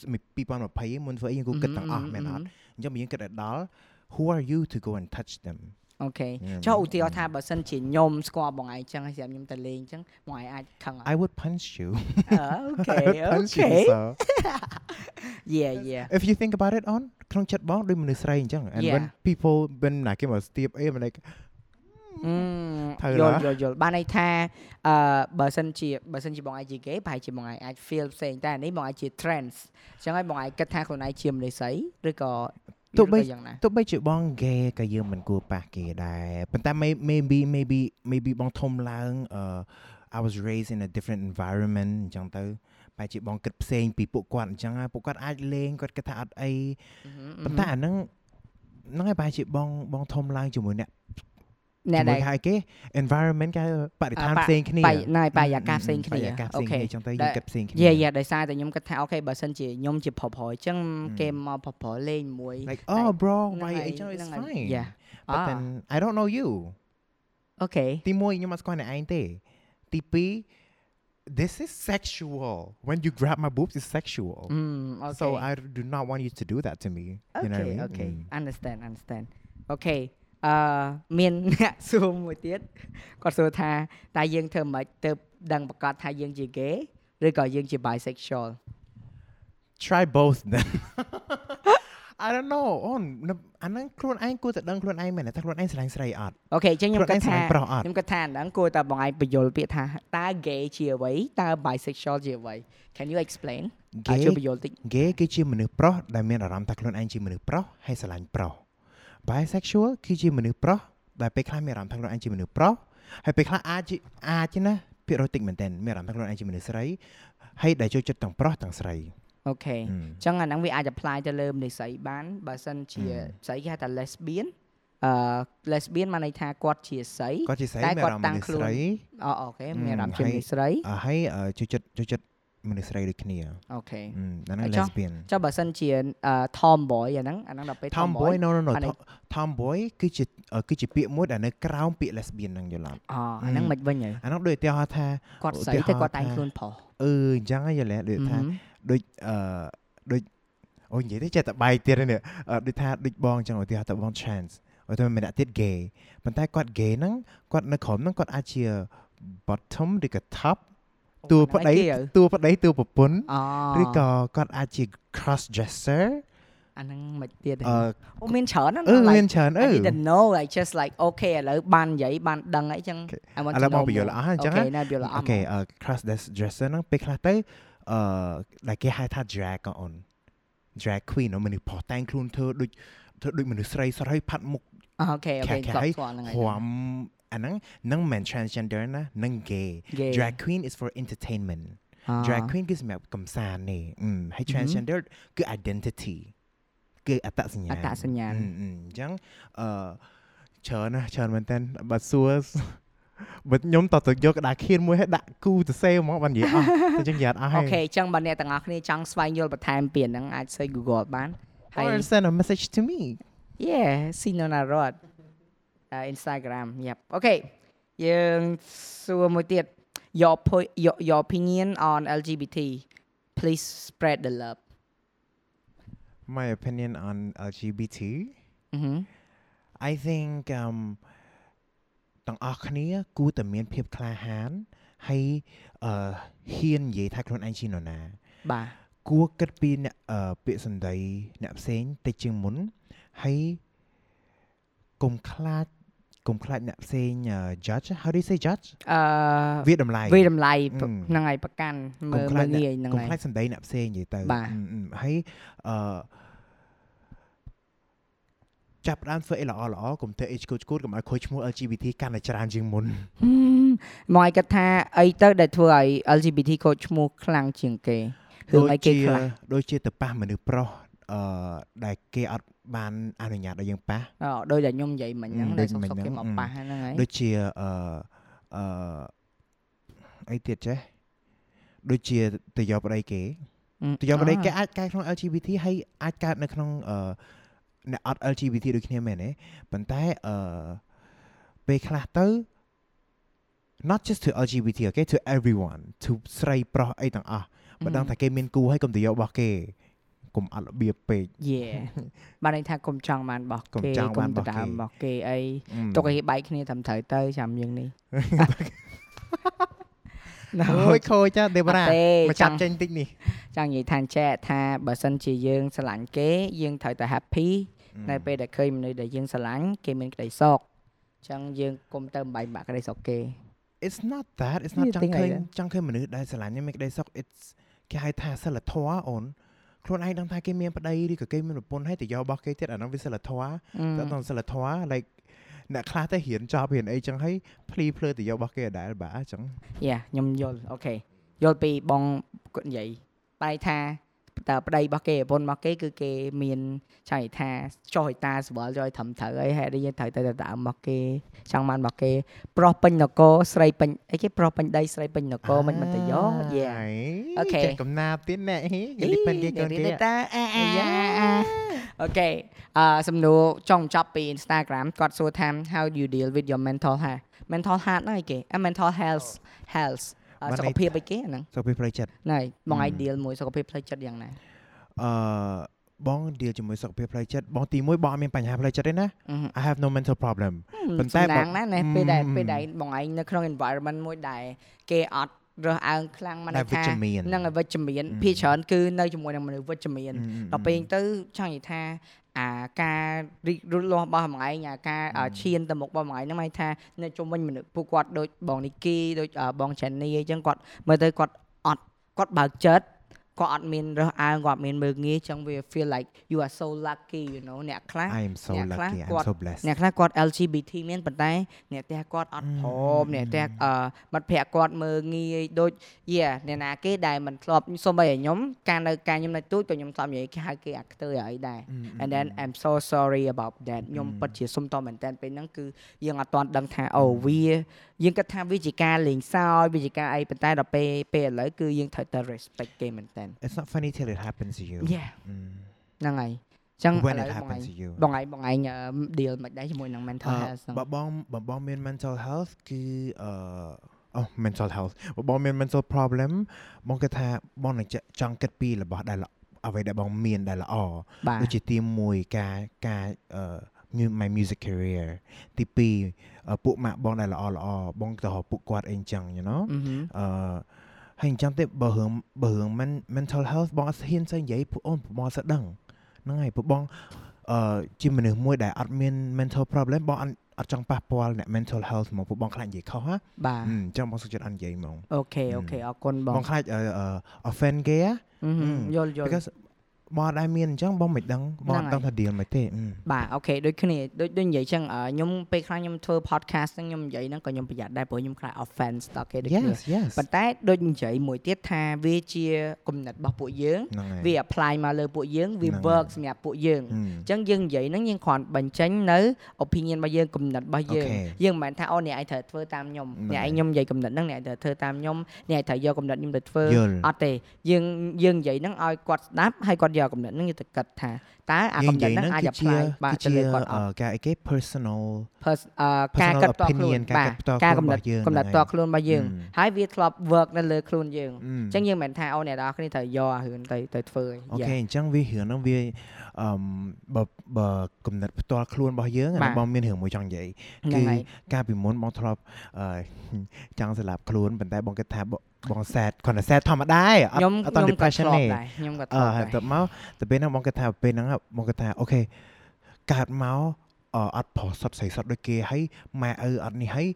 2020មុនធ្វើអីយើងគូគិតទាំងអស់មែនអត់អញ្ចឹងបើយើងគិតឲ្យដល់ who are you to go and touch them អូខេ Yeah, ចុះ man. ឧទាហរណ៍ថាបើសិនជាខ្ញុំស្គាល់បងឯងចឹងហើយសម្រាប់ខ្ញុំទៅលេងចឹងបងឯងអាចខឹងអត់ I would punch you អូខេ I would អូ punch ខេ you so yeah yeah if you think about it on ក្នុងចិត្តបងដូចមនុស្សស្រីអញ្ចឹង and when Yeah. people when ណាគេមកស្ទាបអី I'm like អឺត្រូវ យល់ឡាយល់យល់បានន័យថាអឺបើសិនជាបើសិនជាបងឯងជា gay ប្រហែលជាបងឯងអាច feel ផ្សេងតែអានេះបងឯងជា trans អញ្ចឹងហើយបងឯងគិតថាខ្លួនឯងជាមនុស្សស្រីឬក៏ទោះបីឬក៏យ៉ាងណាទោះបីជាបង gay ក៏យើងមិនគួរប៉ះគេដែរប៉ុន្តែ may- maybe maybe maybe បងធំឡើងអឺ I was raised in a different environment អញ្ចឹងទៅបែរជាបងគិតផ្សេងពីពួកគាត់អញ្ចឹងហើយពួកគាត់អាចលេងគាត់គិតថាអត់អីប៉ុន្តែអាហ្នឹងហ្នឹងហើយបែរជាបងបងធំឡើងជាមួយអ្នក អ្នក ជាមួយ ដែល ហៅគេ environment គេហៅបរិស្ថាន អ่า ផ្សេងគ្នា បាយណៃបាយអាកាសផ្សេងគ្នា បរិយាកាសផ្សេង អូខេ គ្នាអញ្ចឹងទៅ ដែល យើងគិតផ្សេងគ្នា យេយេដោយសារតែខ្ញុំគិតថាអូខេបើសិនជាខ្ញុំជាប្រុសប្រុសអញ្ចឹងគេមកប្រុសប្រុសលេងមួយ like oh bro ហ្នឹង why ហើយ អីចឹង is ហ្នឹងហើយ fine Yeah but អា then I don't know you អូខេ ទី1ខ្ញុំអត់ស្គាល់អ្នកឯងទេទី2 this is sexual when you grab my boobs is sexual អឺអូខេ so I do not want you to do that to me you know what I mean អូខេ Mm. understand understand អូខេ អឺមានអ្នកសួរមួយទៀតគាត់សួរថាតើយើងធ្វើម៉េចទៅដឹងប្រកាសថាយើងជា gay ឬក៏យើងជា bisexual try both then I don't know អូនអាហ្នឹងខ្លួនឯងគួរតែដឹងខ្លួនឯងមែនទេថាខ្លួនឯងស្រឡាញ់ស្រីអត់អូខេអញ្ចឹងខ្ញុំខ្លួនឯគិងតស្រថាឡាញ់ប្រុសអត់ខ្ញុំគិតថាអាហ្នឹងគួរតែបងឯងបញ្យល់ពាក្យថាតើ gay ជាអ្វីតើ bisexual ជាអ្វី Can you explain តើ gay ជួយបញ្យល់តិច gay គឺជាមនុស្សប្រុសដែលមានអារម្មណ៍ថាខ្លួនឯងជាមនុស្សប្រុសហើយស្រឡាញ់ប្រុស bisexual គឺជាមនុស្សប្រុសដែលពេលខ្លះមានអារម្មណ៍ថាខ្លួនឯងជាមនុស្សប្រុសហើយពេលខ្លះអាចជាអាចណាភាគរយតិចមែនទែនមានអារម្មណ៍ថាខ្លួនឯងជាមនុស្សស្រីហើយដែលចូលចិត្តទាំងប្រុសទាំងស្រីអូខេហឹមអញ្ចឹងអាហ្នឹងវាអាច apply ទៅលើមនុស្សស្រីបានបើសិនជាហឹមស្រីគេហៅថា lesbian អឺ lesbian មានន័យថាគាត់ជាស្រីគាត់ជាស្រីតែមានគាត់អារម្មណ៍តាំងមនុស្សខ្លួនស្រីអូអូខេមានអារម្មណ៍ជាហឹមមនុស្សស្រីអ่าហើយអឺចូលចិត្តចូលចិត្ត មនុស្សស្រីដូចគ្នាអូខេហឹមអាហ្នឹងហើយចុះ lesbian ចុះបើសិនជាអឺ tomboy អាហ្នឹងអាហ្នឹងដល់ពេល tomboy no no no អានេះ Tom- tomboy គឺជាអឺគឺជាពាក្យមួយដែលនៅក្រោមពាក្យ lesbian ហ្នឹងយល់អត់អូអាហ្នឹងមិនវិញហើយអាហ្នឹងដូចឧទាហរណ៍ថាគាត់ស្រីឧទាហរណ៍តែគាត់តែងថាខ្លួនប្រុសអឺអញ្ចឹងហើយយល់ទេដូចថាហឹមដូចអឺដូចអូនិយាយទៅចេះតែបាយទៀតហ្នឹងនេះអឺដូចថាដូចបងអញ្ចឹងឧទាហរណ៍ទៅបង chance ឧទាហរណ៍ម្នាក់ទៀត gay ប៉ុន្តែគាត់ gay ហ្នឹងគាត់នៅក្រុមហ្នឹងគាត់អាចជា bottom ឬក៏ top តួប្តីអាហ្នឹងឯងគេហ៎តួប្តីតួប្រពន្ធអូឬក៏គាត់អាចជា cross dresser អាហ្នឹងមិនទៀតទេអឺអូមានច្រើនណាស់អឺ like មានច្រើនអឺ I didn't know like just like okay ឥឡូវបាននិយាយបានដឹងអីចឹង I want ឥ to ឡូវបង know បញ្យល់អស់ហើយអញ្ចឹងអូខេណាបញ្យល់អអូស់ខេអឺ cross dresser ហ្នឹងពេលខ្លះទៅអឺដែលគេហៅថា drag ក៏អូន drag queen ហ្នឹងមនុស្សផុសតែងខ្លួនធ្វើដូចធ្វើដូចមនុស្សស្រីស្រស់ហើយផាត់មុខអូខេអូខេខែស្គាល់ហើយស្គាល់ហ្នឹងហើយហួម អាហ្នឹងនឹងមិនមែន transgender ណានឹង gay Gay drag queen is for entertainment អ่า drag queen គឺសម្រាប់កំសាន្តនេះអឺហើយ transgender គឺ identity គឺអត្តសញ្ញាណអត្តសញ្ញាណអឺអឺអញ្ចឹងអឺច្រើនណាស់ច្រើនមែនតើបើសួរបើខ្ញុំតើទៅយកក្តារខៀនមួយឲ្យដាក់គូទៅសេហ្មងបាននិយាយអស់តែអញ្ចឹងនិយាយអត់អស់ហើអូយខេអញ្ចឹងបើអ្នកទាំងអស់គ្នាចង់ស្វែងយល់បន្ថែមពីហ្នឹងអាចសេ Google បានហើយ or send a message to me Yeah Sinona Rod uh, Instagram yep អូខេយើងសួរមួយទៀត your po- your, your opinion on LGBT please spread the love my opinion on LGBT អឺហឹម I think um ទាំងអស់គ្នាគួរតែមានភាពក្លាហានហើយអឺហ៊ាននិយាយថាខ្លួនឯងជានរណា បាទគួរគិតពីអ្នកអឺពាក្យសម្ដីអ្នកផ្សេងតិចជាងមុនហើយកុំខ្លាច កុំខ្លាចអ្នកផ្សេងអឺ judge how do you say judge អឺវាតម្លៃវិតម្លៃអឺហ្នឹងហើយប្រកាន់កុមើំលខ្លាមើចលអ្នកងាយហ្នឹងកុំហើយខ្លាចសម្ដីអ្នកផ្សេងនិយាយទៅបាទអឺអឺហើយអឺចាប់ផ្ដើមធ្វើអីល្អល្អកុំធ្វើអីឈួតឈួតកុំឲ្យខូចឈ្មោះ LGBT កាន់តែច្រើនជាងមុនហឹមមកឲ្យគាត់ថាអីទៅដែលធ្វើឲ្យ LGBT ខូចឈ្មោះខ្លាំងជាងគេរឿងអីគេខ្លះដូចជាទៅប៉ះមនុស្សប្រុស អឺដែលគេអត់បានអនុញ្ញាតឲ្យយើងប៉ះអឺដោយតែខ្ញុំនិយាយមិញហ្នឹងហឹមដែលដូចសុកមិញសុកហ្នឹងគេមកហឹមប៉ះហ្នឹងហើយដូចជាអឺអឺអីទៀតចេះដូចជាទៅយកប្តីគេហឹមទៅយកប្តីគេអ่าអាចកើតក្នុង LGBT ហើយអាចកើតនៅក្នុងអឺអ្នកអត់ LGBT ដូចគ្នាមែនទេប៉ុន្តែអឺពេលខ្លះទៅ not just to LGBT okay to everyone to ស្រីប្រុសអីទាំងអស់បើដឹងថាគេមានគូហើយកុំទៅយករបស់គេ កុំអត់របៀបពេកយេបានន័យថាកុំចង់បានរបស់កុំគេចង់បានរបស់ទៅដើមគេរបស់គេអីអឺទុកឲ្យគេបែកគ្នាត្រឹមត្រូវទៅចាំយើងនេះអូយខូចចាដេបរ៉ាអត់ទេមកចចាប់ង់ចេញតិចនេះចង់និយាយថាអញ្ចេះថាបើសិនជាយើងស្រឡាញ់គេយើងត្រូវតែ happy នៅពេលដែលឃើញមនុស្សដែលយើងស្រឡាញ់គេមានក្តីសុខអញ្ចឹងយើងកុំទៅបំបែកបាក់ក្តីសុខគេ it's not that it's not វាចង់ទាំងអីឃើញដែរចង់ឃើញមនុស្សដែលស្រឡាញ់នេះមានក្តីសុខ it's គេហៅថាសិលធម៌អូន ខ្លួនឯងដឹងថាគេមានប្តីឬក៏គេមានប្រពន្ធហើយទៅយករបស់គេទៀតអានោះវាសិលធម៌អឺតើតសិលធម៌ like អ្នកខ្លះទៅរៀនចប់រៀនអីចឹងហើយភ្លីភ្លើទៅយករបស់គេអដែលបាទអញ្ចឹងyeah ខ្ញុំយល់អូខេយល់ពីបងគាត់និយាយបែរថា តើប្តីរបស់គេប្រពន្ធរបស់គេគឺគេមានចង់និយាយថាចុះឲ្យតាស្វល់ចុះឲ្យត្រឹមត្រូវអីហេតុអីយើងត្រូវទៅទៅដើមរបស់គេចង់បានរបស់គេ ប្រុសពេញនគរស្រីពេញអីគេប្រុសពេញដីស្រីពេញនគរមិនមិនទៅយក yeah អូខេចេះកំណាព្យទៀតណែហីគេលីប៉ិនគេកូនគេតាអាអាអូខេអឺសំណួរចុងចប់ពី Instagram គាត់សួរថា how do you deal with your mental health mental health ហ្នឹងអីគេអា mental health health អឺបានន័យ សុខភាពអីគេអាហ្នឹងសុខភាពផ្លូវចិត្តណៃបងឯងហឹម deal មួយសុខភាពផ្លូវចិត្តយ៉ាងណាអឺបងឌីលជាមួយសុខភាពផ្លូវចិត្តបងទីមួយបងអត់មានបញ្ហាផ្លូវចិត្តទេណាអឺហឹម I have no mental problem ប៉ុន្តែសំណាងបើណាស់ណាពេលដែលហឹមពេលដែលបងឯងនៅក្នុង environment មួយដែលគេអត់រើសអើងខ្លាំងមកដែលវិជ្ជមានហ្នឹងហើយវិជ្ជមានអឺភាគច្រើនគឺនៅជាមួយនឹងមនុស្សវិជ្ជមានอืมដល់ពេលទៅចង់និយាយថា អាការរីករូតលាស់របស់មួយឯងអាការអាឈានទៅមុខរបស់មួយឯងហ្នឹងមកថានៅជុំវិញមនុស្សពួកគាត់ដូចបងនីគីដូចអឺបងចានីអញ្ចឹងគាត់មើលទៅគាត់អត់គាត់បើកចិត្ត គាត់អត់មានរើសអើងគាត់អត់មានមើលងាយអញ្ចឹងវា feel like you are so lucky you know អ្នកខ្លះ I am so អ្នកខ្លះ lucky I'm គាត់ so blessed អ្នកខ្លះគាត់ LGBT មានប៉ុន្តែអ្នកផ្ទះគាត់អត់ព្រមអ្នកផ្ទះអឺមិត្តភក្តិគាត់មើលងាយដូចយេអ្នកណាគេដែលមិនធ្លាប់សូម្បីតែខ្ញុំកាលនៅការខ្ញុំនៅទូចក៏ខ្ញុំធ្លាប់និយាយគេហៅគេអាខ្ទើអីដែរ and then I'm so sorry about that ខ្ញុំពិតជាសុំតមែនតើពេលហ្នឹងគឺយើងអត់ទាន់ដឹងថាអូវា យើងគិតថាវាជាការលេងសើចវាជាការអីប៉ុន្តែដល់ពេលពេលឥឡូវគឺយើងត្រូវតែ respect គេមែនតើ It's not funny till it happens to you yeah อืมហ្នឹងហើយអញ្ចឹងឥ when ឡូ it វបងឯ happens ង to you បងឯងបងឯង deal មិនដែរជាមួយនឹង mental អឺ health ហ្នឹងបើបងបើបងមាន mental health គឺអឺអូ mental health បើបងមាន mental problem បងគិតថាបងនឹងចង់គិតពីរបស់ដែលល្អអ្វីដែលបងមានដែលល្អបាទដូចជាទី1ការការអឺ mu- my music career ទី2អឺពួកម៉ាក់បងដែលល្អល្អបងទៅរកពួកគាត់អីអញ្ចឹង you know អឺហឺអឺហើយអញ្ចឹងទេបើរឿងបើរឿង men- mental health បងអត់ហ៊ានស្អីនិយាយពួកអូនបងអត់ស្ដឹងហ្នឹងហើយពួកបងអឺជាមនុស្សមួយដែលអត់មាន mental problem បងអត់អត់ចង់ប៉ះពាល់អ្នក mental health ហ្មងពួកបងខ្លាចនិយាយខុសហ៎បាទអឺអញ្ចឹងបងសុខចិត្តអត់និយាយហ្មងអូខេអូខេអរគុណបងបងខ្លាចអឺអឺ offend គេហ៎អឺហឺអឺយល់យល់ because បងអត់ដែលមានអញ្ចឹងបងមិនដឹងបងអត់ហ្នឹងហើយដឹងថា deal មិនទេអឺបាទអូខេដូចគ្នាដូចដូចនិយាយចឹងអឺខ្ញុំពេលខ្លះខ្ញុំធ្វើ podcast ហ្នឹងខ្ញុំនិយាយហ្នឹងក៏ខ្ញុំប្រយ័ត្នដែរព្រោះខ្ញុំខ្លាច offense ដល់គេដូចគ្នា yes yes ប៉ុន្តែដូចនិយាយមួយទៀតថាវាជាគំនិតរបស់ពួកយើងហ្នឹងហើយវា apply មកលើពួកយើងវាហ្នឹងហើយ work សម្រាប់ពួកយើងអឺអញ្ចឹងយើងនិយាយហ្នឹងយើងគ្រាន់បញ្ចេញនៅ opinion របស់យើងគំនិតរបស់យើងអូខេយើងមិនមែនថាអូអ្នកឯងត្រូវធ្វើតាមខ្ញុំហ្នឹងអ្នកហើយឯងខ្ញុំនិយាយគំនិតហ្នឹងអ្នកឯងត្រូវធ្វើតាមខ្ញុំអ្នកឯងត្រូវយកគំនិតខ្ញុំទៅធ្វើយល់អត់ទេយើងយើងនិយាយហ្នឹងឲ្យគាត់ស្ដាប់ហើយគាត់យកគំនិតហ្នឹងយកទៅគិតថាតើអាគំនិតហ្នឹងអាច apply បាទទៅលើគាត់អអឺត់ការអីគេ personal Pers- អឺការ personal គិតផ្ទាល់ខ្លួន opinion ការបាទគិតផ្ទាល់ការខ្លួនកំណត់របស់យើងកំណត់ហ្នឹងផ្ទាល់ខ្លួនរបស់យើងអឺហើយវាធ្លាប់ work នៅលើខ្លួនយើងអឺអញ្ចឹងយើងមិនមែនថាអូអ្នកនរគ្នាត្រូវយកអារឿងទៅទៅធ្វើអូខេអញ្ចឹងវារឿងហ្នឹងវាអឺមបើបើគំនិតផ្ទាល់ខ្លួនរបស់យើងអាបាទហ្នឹងបងមានរឿងមួយចង់និយាយហ្នឹងគឺហើយកាលពីមុនបងធ្លាប់អឺចង់ស្លាប់ខ្លួនប៉ុន្តែបងគិតថា បងបង sad គ្រាន់តែ sad ធម្មតាឯងអខ្ញុំត់អត់ខ្ញុំតក៏ depression ធ្លាទេប់ដែរខ្ញុំក៏ធ្អឺលាប់ហើយដែរទៅមកទៅពេលហ្នឹងបងគិតថាពេលហ្នឹងបងគិតថាអូខេកើតមកអឺអត់ប្រសុទ្ធស្រីសុទ្ធដូចគេហើយម៉ែឪអត់នេះហើយ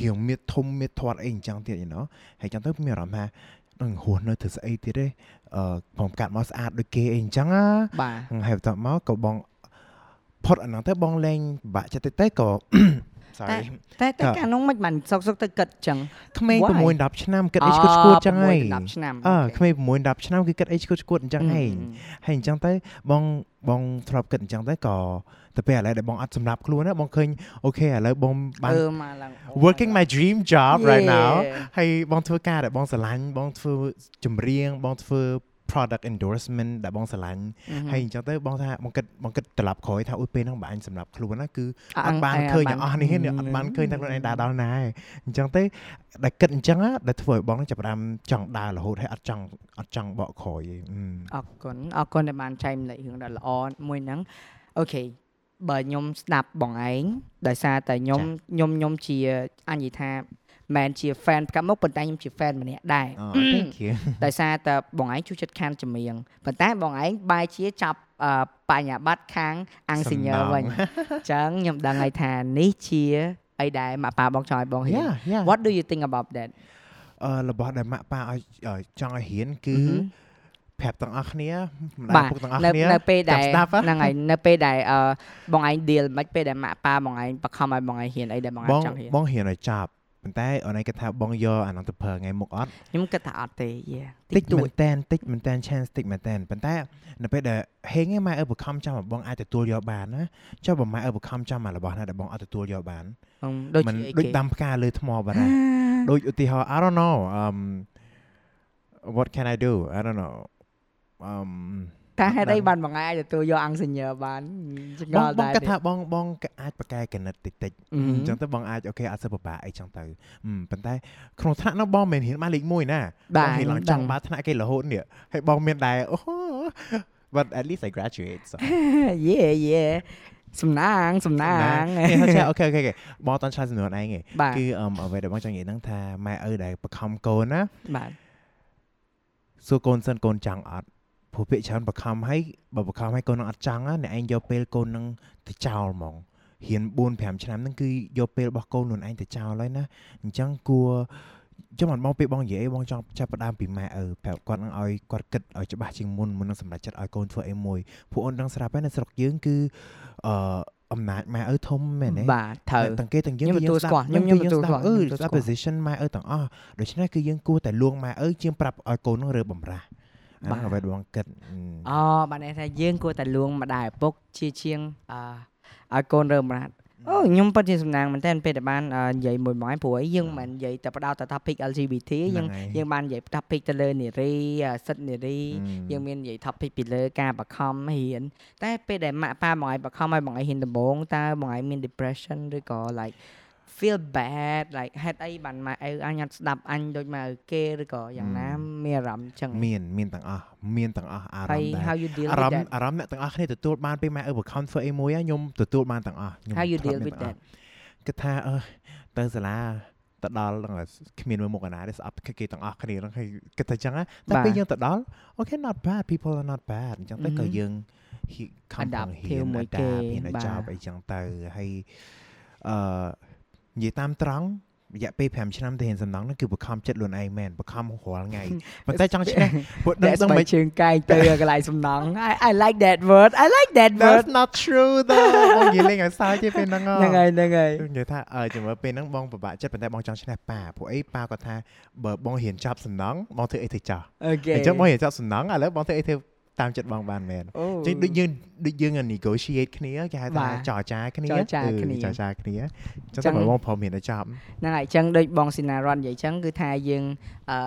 រៀងមៀតធំមៀតធាត់អីអញ្ចឹងទៀត you know ហើយអញ្ចឹងទៅមានអារម្មណ៍ថានឹងហួសនៅធ្វើស្អីទៀតទេអឺបងកាត់មកស្អាតដូចគេអីអញ្ចឹងណាបាទហើយបន្ទាប់មកក៏បងផុតអាហ្នឹងទៅបងលេងបាក់ចិត្តតិចទៅក៏ sorry តែតែក៏កាលនោះមិនបានសុកសុកទៅគិតចឹងក្មេង Why? 6 10ឆ្នាំគិតអីឈួតឈួតអញ្ចឹងហី10ឆ្នាំអឺក្មេង6 10ឆ្នាំគឺគិតអីឈួតឈួតអញ្ចឹងហីហើយអញ្ចឹងទៅបងបងធ្លាប់គិតអញ្ចឹងទៅក៏ទៅពេលឥឡូវដែលបងអត់សម្រាប់ខ្លួនណាបងឃើញអូខេឥឡូវបងបានអឺមកឡើង working my dream job right now Yeah. ហើយបងធ្វើការដែលបងស្រឡាញ់បងធ្វើចម្រៀងបងធ្វើ product endorsement ដែលបងស្រឡាញ់អឺហឹមហើយអញ្ចឹងទៅបងថាបងគិតបងគិតត្រឡប់ក្រោយថាអូយពេលហ្នឹងបងអញសម្រាប់ខ្លួនណាគឺអអត់បានឃើញទាំងអស់នេះទេអត់បានឃើញថាខ្លួនឯងដើរដល់ណាទេអញ្ចឹងទៅដែលគិតអញ្ចឹងណាដែលធ្វើឲ្យបងនឹងចាប់ផ្ដើមចង់ដើររហូតហើយអត់ចង់អត់ចង់បកក្រោយទេអឺអរគុណអរគុណដែលបានចែកម្លែករឿងដ៏ល្អមួយហ្នឹងអូខេបើខ្ញុំស្ដាប់បងឯងដោយសារតែខ្ញុំខ្ញុំខ្ញុំជាអញនិយាយថា មិនជា fan ផ្កាប់មុខប៉ុន្តែខ្ញុំជា fan ម្នាក់ដែរអូ thank you ដោយសារតែបងឯងជួយចិត្តខាងចម្រៀងប៉ុន្តែបងឯងបែរជាចាប់អឺបញ្ញាបត្រខាងអង្គសញ្ញើសំណងវិញអញ្ចឹងខ្ញុំដឹងហើយថានេះជាអីដែលម៉ាក់ប៉ាបងចង់ឲ្យបងរៀន Yeah yeah What do you think about that អឺរបស់ដែលម៉ាក់ប៉ាឲ្យឲ្យចង់ឲ្យរៀនគឺអឺហឹមប្រាប់ទាំងអស់គ្នាម្ដាបាយទពុកទាំងអស់នៅគ្នានៅពេលដែលចាំស្ដាប់ហ៎ហ្នឹងហើយនៅពេលដែលអឺបងឯង deal មិនពេលដែលម៉ាក់ប៉ាបងឯងបខំឲ្យបងឯងហ៊ានអីដែលបងឯបងងចង់ហ៊ានបងរៀនឲ្យចប់ ប៉ុន្តែអូនឯងគាត់ថាបងយកអាហ្នឹងទៅប្រើថ្ងៃមុខអត់ខ្ញុំគិតថាអត់ទេយេតិចតួមែនតែនតិចមែនតែន chance តិចមែនតែនប៉ុន្តែនៅពេលដែលហេងឯងម៉ែឪបខំចាំឲ្យបងអាចទទួលយកបានណាចុះបើម៉ែឪបខំចាំមករបស់ណាដែលបងអត់ទទួលយកបានដូចមិនជាអីដូចគេដាំផ្កាលើថ្មបាត់ហើយដូចឧទាហរណ៍ I don't know um what can I do I don't know um តែហេតុអីដឹងបានបងឯងអាចទទួលយកអង្គសញ្ញើបានចង្កបងល់បងដែរគិតថាបងបងក៏អាចប្រកែកណិតតិចតិចអឺហឹមអញ្ចឹងទៅបងអាចអូខេអត់សូវពិបាកអីចឹងទៅអឺប៉ុន្តែក្នុងថ្នាក់នោះបងមិនហ៊ានបានលេខ1ណាបាទបងហ៊ានឡើងចង់បានថ្នាក់គេរហូតនេះហើយបងមានដែរអូ but at least I graduate so យេយេសំណាងសំណាងនេះហើយអូខេអូខេបងតន់ឆ្លើយសំណួរឯងឯងបាទគឺអមអ្វីដែលបងចង់និយាយហ្នឹងថាម៉ែឪដែលបខំកូនណាបាទសួរកូនសិនកូនចង់អត់ ព្រោះពាក្យច្រើនបខំហើយបើបខំហើយកូននឹងអត់ចង់ណាអ្នកឯងយកពេលកូននឹងទៅចោលហ្មងរៀន4 5ឆ្នាំហ្នឹងគឺយកពេលរបស់កូនខ្លួនឯងទៅចោលហើយណាអញ្ចឹងគួរចាំមិនបងពេលបងនិយាយបងចង់ចាប់ផ្ដើមពីម៉ែឪប្រាប់គាត់នឹងឲ្យគាត់គិតឲ្យច្បាស់ជាងមុនមុននឹងសម្រេចចិត្តឲ្យកូនធ្វើអីមួយព្រោះអូនដឹងស្រាប់ហើយនៅស្រុកយើងគឺអឺអំណាចម៉ែឪធំមែនទេបាទត្រូវទាំងគេទាំងយើងខ្ញុំគឺទទួលស្គាល់ខ្ញុំគឺខ្ញុំទទួលស្គាល់អឺខ្ញុំទទួលស្គាល់ស្ដាប់ position ម៉ែឪទាំងអស់ដូច្នេះគឺយើងគួរតែលួងម៉ែឪជាងប្រាប់ឲ្យកូននឹងរើបំរាស់ អាហ្នឹងអ្វីដែលបងគិតអូបានន័យថាយើងគួរតែលួងម្ដាយឪពុកជាជាងអឺឲ្យកូនរើមរ៉ាត់អូខ្ញុំពិតជាសំណាងមែនតើពេលដែលបានអឺនិយាយមួយម៉ោងព្រោះអីយើងមិនមែននិយាយតែផ្ដោតតែ topic LGBT យើងយើងបាននិយាយ topic ទៅលើនារីអ่าសិទ្ធិនារីយើងមាននិយាយ topic ពីលើការបខំរៀនតែពេលដែលម៉ាក់ប៉ាបងឯងបខំឲ្យបងឯងហ៊ានដំបងតើបងឯងមាន depression ឬក៏ like feel bad like ហេតុអីបានម៉ែឪអញអត់ស្ដាប់អញដូចម៉ែឪគេឬក៏យ៉ាងណាមានអារម្មណ៍ចឹងមានមានទាំងអស់មានទាំងអស់អារហើយម្មណ៍ដែរ how you deal អា with រម្មណ៍ that អារម្មណ៍អ្នកទាំងអស់គ្នាទទួលបានពេលម៉ែឪបខំធ្វើអីមួយហ៎ខ្ញុំទទួលបានទាំងអស់ខ្ញុំ how you ធ្លាប់ deal មាន with ទាំងអស់ that គិតថាអឺទៅសាលាទៅដល់ហ្នឹងហើយគ្មានមើលមុខអាណាទេស្អប់គេទាំងអស់គ្នាហ្នឹងហើយគិតថាចឹងណាតែបាទពេលយើងទៅដល់ okay not bad people are not bad អញ្ចឹងទៅក៏ Mhm. យើងខំ Adapt ហ៊ាភាពនមួយ adapt គេហ៊ានឲ្យបាទចប់អីចឹងទៅហើយអឺ និយាយតាមត្រង់រយៈពេល5ឆ្នាំទៅហ៊ានសំណងហ្នឹងគឺបខំចិត្តខ្លួនឯងមែនបខំរាល់ថ្ងៃប៉ុន្តែចង់ឈ្នះព្រោះដឹង That's ដឹង my មិនជើងកែងទៅកន្លែងសំណង I I like that word I like that word That's not true though បងនិយាយលេងឲ្យសើចទេពេលហ្នឹងហ៎ហ្នឹងហើយហ្នឹងហើយនិយាយថាអើចាំមើលពេលហ្នឹងបងពិបាកចិត្តប៉ុន្តែបងចង់ឈ្នះប៉ាព្រោះអីប៉ាគាត់ថាបើបងរៀនចប់សំណងបងធ្វើអីទៅចោះអូខេអញ្ចឹងបងរៀនចប់សំណងឥឡូវបងធ្វើអីធ្វើតាមចិត្តបងបានមែនអូអញ្ចឹងដូចយើង ដូចយើង negotiate គ្នាគេហៅថាបាទចរចាគ្នាចរចាអឺគ្នាចរចាគ្នាអញ្ចឹងចឹតែងបើបងព្រមរៀនទៅចប់ហ្នឹងហើយអញ្ចឹងដូចបងស៊ីណារ៉ាន់និយាយអញ្ចឹងគឺថាយើងអឺ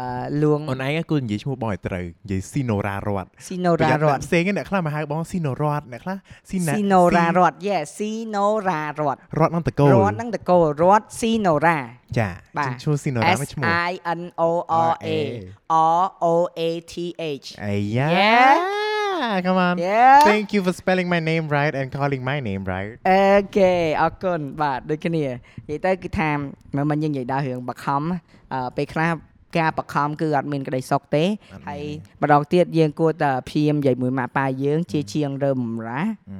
លួងអូនឯងគួរនិយាយឈ្មោះបងឲ្យត្រូវនិយាយស៊ីណូរ៉ារ៉ាត់ស៊ីណូប្ររ៉ាយ័ត្នរ៉ាអ្នកត់ផ្សេងអ្នកខ្លះមកហៅបងស៊ីណូរ៉ាត់អ្នកខ្លះស៊ីណាស៊ីណូរ៉ារ៉ាត់ yes ស៊ីណូរ៉ារ៉ាត់រ៉ាត់នឹងតកូលរ៉ាត់ហ្នឹងតកូលរ៉ាត់ស៊ីណូរ៉ាចាបាទឈ្មោះស៊ីណូរ៉ា S មិនឈ្មោះ I N O R A R O A T H អាយ៉ា Yeah. come on yeah Thank you for spelling my name right and calling my name right អូខេអរគុណបាទដូចគ្នានិយាយទៅគឺថាមើលមិញយើងនិយាយដល់រឿងបខំអឺពេលខ្លះការបខំគឺអត់មានក្តីសុខទេអត់មានហើយម្ដងទៀតយើងគួរតែព្យាយាមនិយាយមួយម៉ាក់ប៉ាយើង ជាជាងរើបំរាអឺ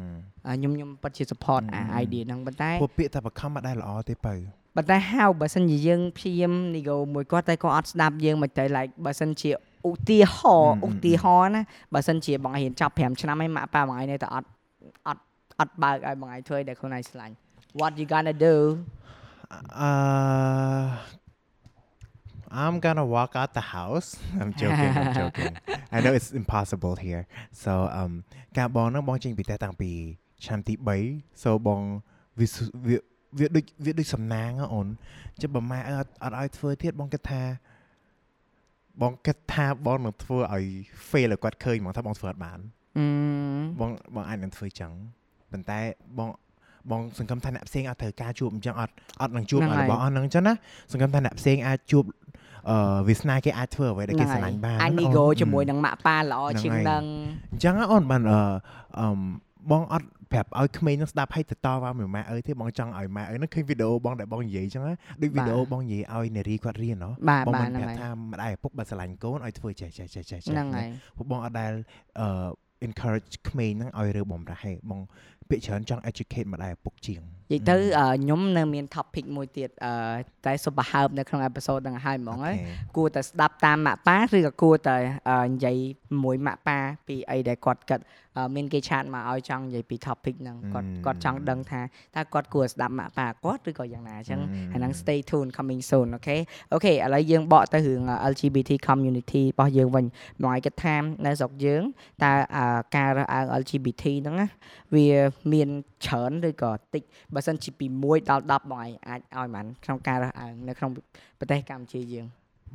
អឺខ្ញុំខ្ញុំពិតជា support អាអឺ idea ហ្នឹងប៉ុន្តែពួកពាក្យតែបខំមិនដែលល្អទេបើប៉ុន្តែ how បើសិនជាយើងព្យាយាម nego មួយគាត់តែគាត់អត់ស្ដាប់យើងមិនទៅ like បើសិនជា ឧទាហរណ៍ឧទាហរណ៍ណាបើសិនជាបងឯងរៀនចប់5ឆ្នាំហើយម៉ាក់ប៉ាបងឯងនៅតែអត់អត់អត់បើកឲ្យបងឯងធ្វើឲ្យតែខ្លួនឯងឆ្លាញ់ what you gonna do អឺ I'm gonna walk out the house I'm joking I'm joking I know it's impossible here so um ការបងហ្នឹងបងចេញពីផ្ទះតាំងពីឆ្នាំទី3 so បងវាសុវាវាដូចវាដូចសំណាងហ៎អូនចុះបើម៉ែអត់អត់ឲ្យធ្វើទៀតបងគិតថា បងគិតថាបងនឹងធ្វើឲ្យ fail ឲ្យគាត់ឃើញហ្មងថាបងធ្វើអត់បានអឺបងបងអាចនឹងធ្វើចឹងប៉ុន្តែបងបងសង្ឃឹមថាអ្នកផ្សេងអាចត្រូវការជួបអញ្ចឹងអត់អត់នឹងជួបហ្នឹងហើយរបស់អស់ហ្នឹងអញ្ចឹងណាសង្ឃឹមថាអ្នកផ្សេងអាចជួបអឺវាសនាគេអាចធ្វើអ្វីដែលគេស្រឡាញ់បានអាចណា nego អូនជាមួយនឹងម៉ាក់ប៉ាល្អហ្នឹងជាងហើយនឹងអញ្ចឹងណាអូនបានអឺអឺមបងអត់ ប្រាប់ឲ្យក្មេងនឹងស្ដាប់ឲ្យទៅតវ៉ាមួយម៉ែឪទេបងចង់ឲ្យម៉ែឪនឹងឃើញវីដេអូបងដែលបងនិយាយអញ្ចឹងណាដូចវីដេអូបងនិយាយឲ្យនារីគាត់រៀនណោះបាទបងបាទមិនហ្នឹងប្រាប់ហើយថាម្ដាយឪពុកបើស្រឡាញ់កូនឲ្យធ្វើចេះចេះចេះចេះចេះហ្នឹងហើយព្រោះបងអត់ដែលអឺ encourage ក្មេងហ្នឹងឲ្យរើបំរាស់ហេបងពាក្យច្រើនចង់ educate ម្ដាយឪពុកជាង និយាយទៅអឺខ្ញុំនៅមាន topic មួយទៀតអឺតែសុបហើបនៅក្នុង episode ហ្នឹងហើយហ្មងហើយគួរតែស្ដាប់តាមម៉ាក់ប៉ាឬក៏គួរតែអឺនិយាយមួយម៉ាក់ប៉ាពីអីដែលគាត់គិតអឺមានគេឆាតមកឲ្យចង់និយាយពី topic ហ្នឹងគាត់អឺគាត់ចង់ដឹងថាតើគាត់គួរស្ដាប់ម៉ាក់ប៉ាគាត់ឬក៏យ៉ាងណាអញ្ចឹងអឺហើយហ្នឹង stay tuned coming soon អូខេអូខេឥឡូវយើងបកទៅរឿង LGBT community របស់យើងវិញមកឲ្យគិតថានៅស្រុកយើងតើអឺការរើសអើង LGBT ហ្នឹងណាវាមាន ច្រើនឬក៏តិចបើសិនជាពី1ដល់10បងឯងអាចឲ្យបានក្នុងការរើសអើងនៅក្នុងប្រទេសកម្ពុជាយើង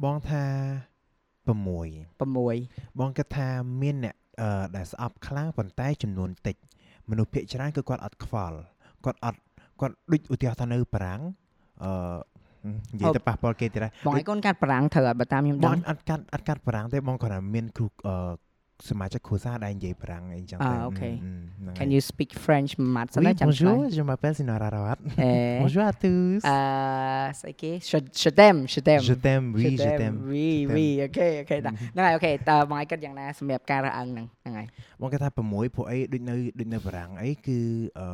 បងថា6 6បងគិតថាមានអ្នកអឺដែលស្អប់ខ្លាំងប៉ុន្តែចំនួនតិចមនុស្សភាគច្រើនគឺគាត់អត់ខ្វល់គាត់អត់គាត់ដូចឧទាហរណ៍ថានៅបារាំងអឺនិយាយទៅប៉ះពាល់គេទៀតហើយបងឯងកូនកាត់បារាំងត្រូវអត់បើតាមខ្ញុំបដឹងងអត់កាត់អត់កាត់បារាំងទេបងគាត់ថាមានគ្រូអឺ សមាជិកគ្រួសារដែលនិយាយបារាំងអីចឹងអ่าទៅអូខេអឺអឺហ្នឹងហើយ Can you speak French មួយម៉ាត់សិន Oui, ណាចាំឆ្លើយ bonjour, je m'appelle Sinora Rawat. អេ Bonjour à tous. អឺស្អីគេ Je je t'aime je t'aime Je t'aime, oui, je t'aime. oui Je oui t'aime. អូខេអូខេហ្នឹងហើយអូខេតើបងឯងគិតយ៉ាងណាសម្រាប់ការរើសអើងហ្នឹងហ្នឹងហើយបងគាត់ថា6ពួកអីដូចនៅដូចនៅបារាំងអីគឺអឺ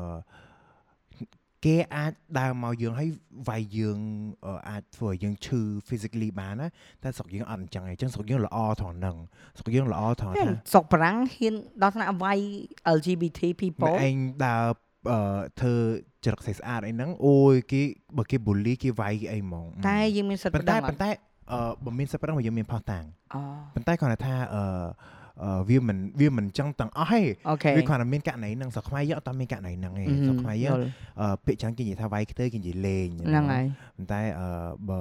គេអាចដើរមកយើងឲ្យវាយយើងអឺអាចធ្វើឲ្យយើងឈឺ physically បានណាតែស្រុកយើងអត់អញ្ចឹងឯងអញ្ចឹងស្រុកយើងល្អថងហ្នឹងស្រុកយើងល្អថងថាស្រុកបារាំងហ៊ានដល់ថ្នាក់វាយ LGBT ម៉ែ people ឯងដើរអឺធ្វើចរិតស្អាតអីហ្នឹងអូយគេបើគេ bully គេវាយគេអីហ្មងតែយើងមានសិទ្ធិប៉ុន្តែប្តឹងអប៉ុត់ន្តែអឺបើមានសិទ្ធិប៉ុណ្ណឹងបើយើងមានផុសតាំងអូប៉ុន្តែគាត់ថាអឺអឺ វាមិនវាមិនចឹងទាំងអស់ទេអូខេវាគ្រាន់តែមានករណីហ្នឹងស្រុកខ្មែរយើងអត់តមានករណីហ្នឹងទេស្រុកខ្មែរយើងយល់អឺពាក្យច្រើនគេនិយាយថាវាយខ្ទើគេនិយាយលេងហ្នឹងហើយប៉ុន្តែអឺបើ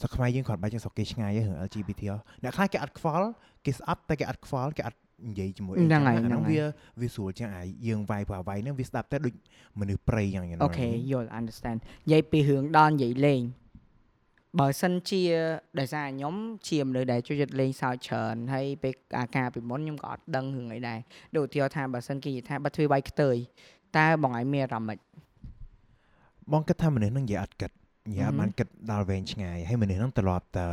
ស្រុកខ្មែរយើងគ្រាន់បែរជាស្រុកគេឆ្ងាយហ្នឹង LGBT ហ៎អ្នកខ្លះគេអត់ខ្វល់គេស្អប់តែគេអត់ខ្វល់គេអត់និយាយជាមួយអីហ្នឹងហើយអាហ្នឹងហើយវាវាស្រួលជាងអាយើងវាយព្រោះវាយហ្នឹងវាស្ដាប់ទៅដូចមនុស្សព្រៃយ៉ាងហ្នឹងអូខេយល់ understand និយាយពីរឿងដល់និយាយលេង បើសិនជាដោយសារខ្ញុំជាមនុស្សដែលចូលចិត្តលេងសើចច្រើនហើយពេលអាការពីមុនខ្ញុំក៏អត់ដឹងរឿងអីដែរដូចឧទាហរណ៍ថាបើសិនគេនិយាយថាបើធ្វើវាយខ្ទើយតើបងឯងមានអារម្មណ៍ម៉េចបងគិតថាមនុស្សហ្នឹងនិយាយអត់គិតនិយាយអត់មហឹមបានគិតដល់វែងឆ្ងាយហើយមនុស្សហ្នឹងត្រឡប់តែ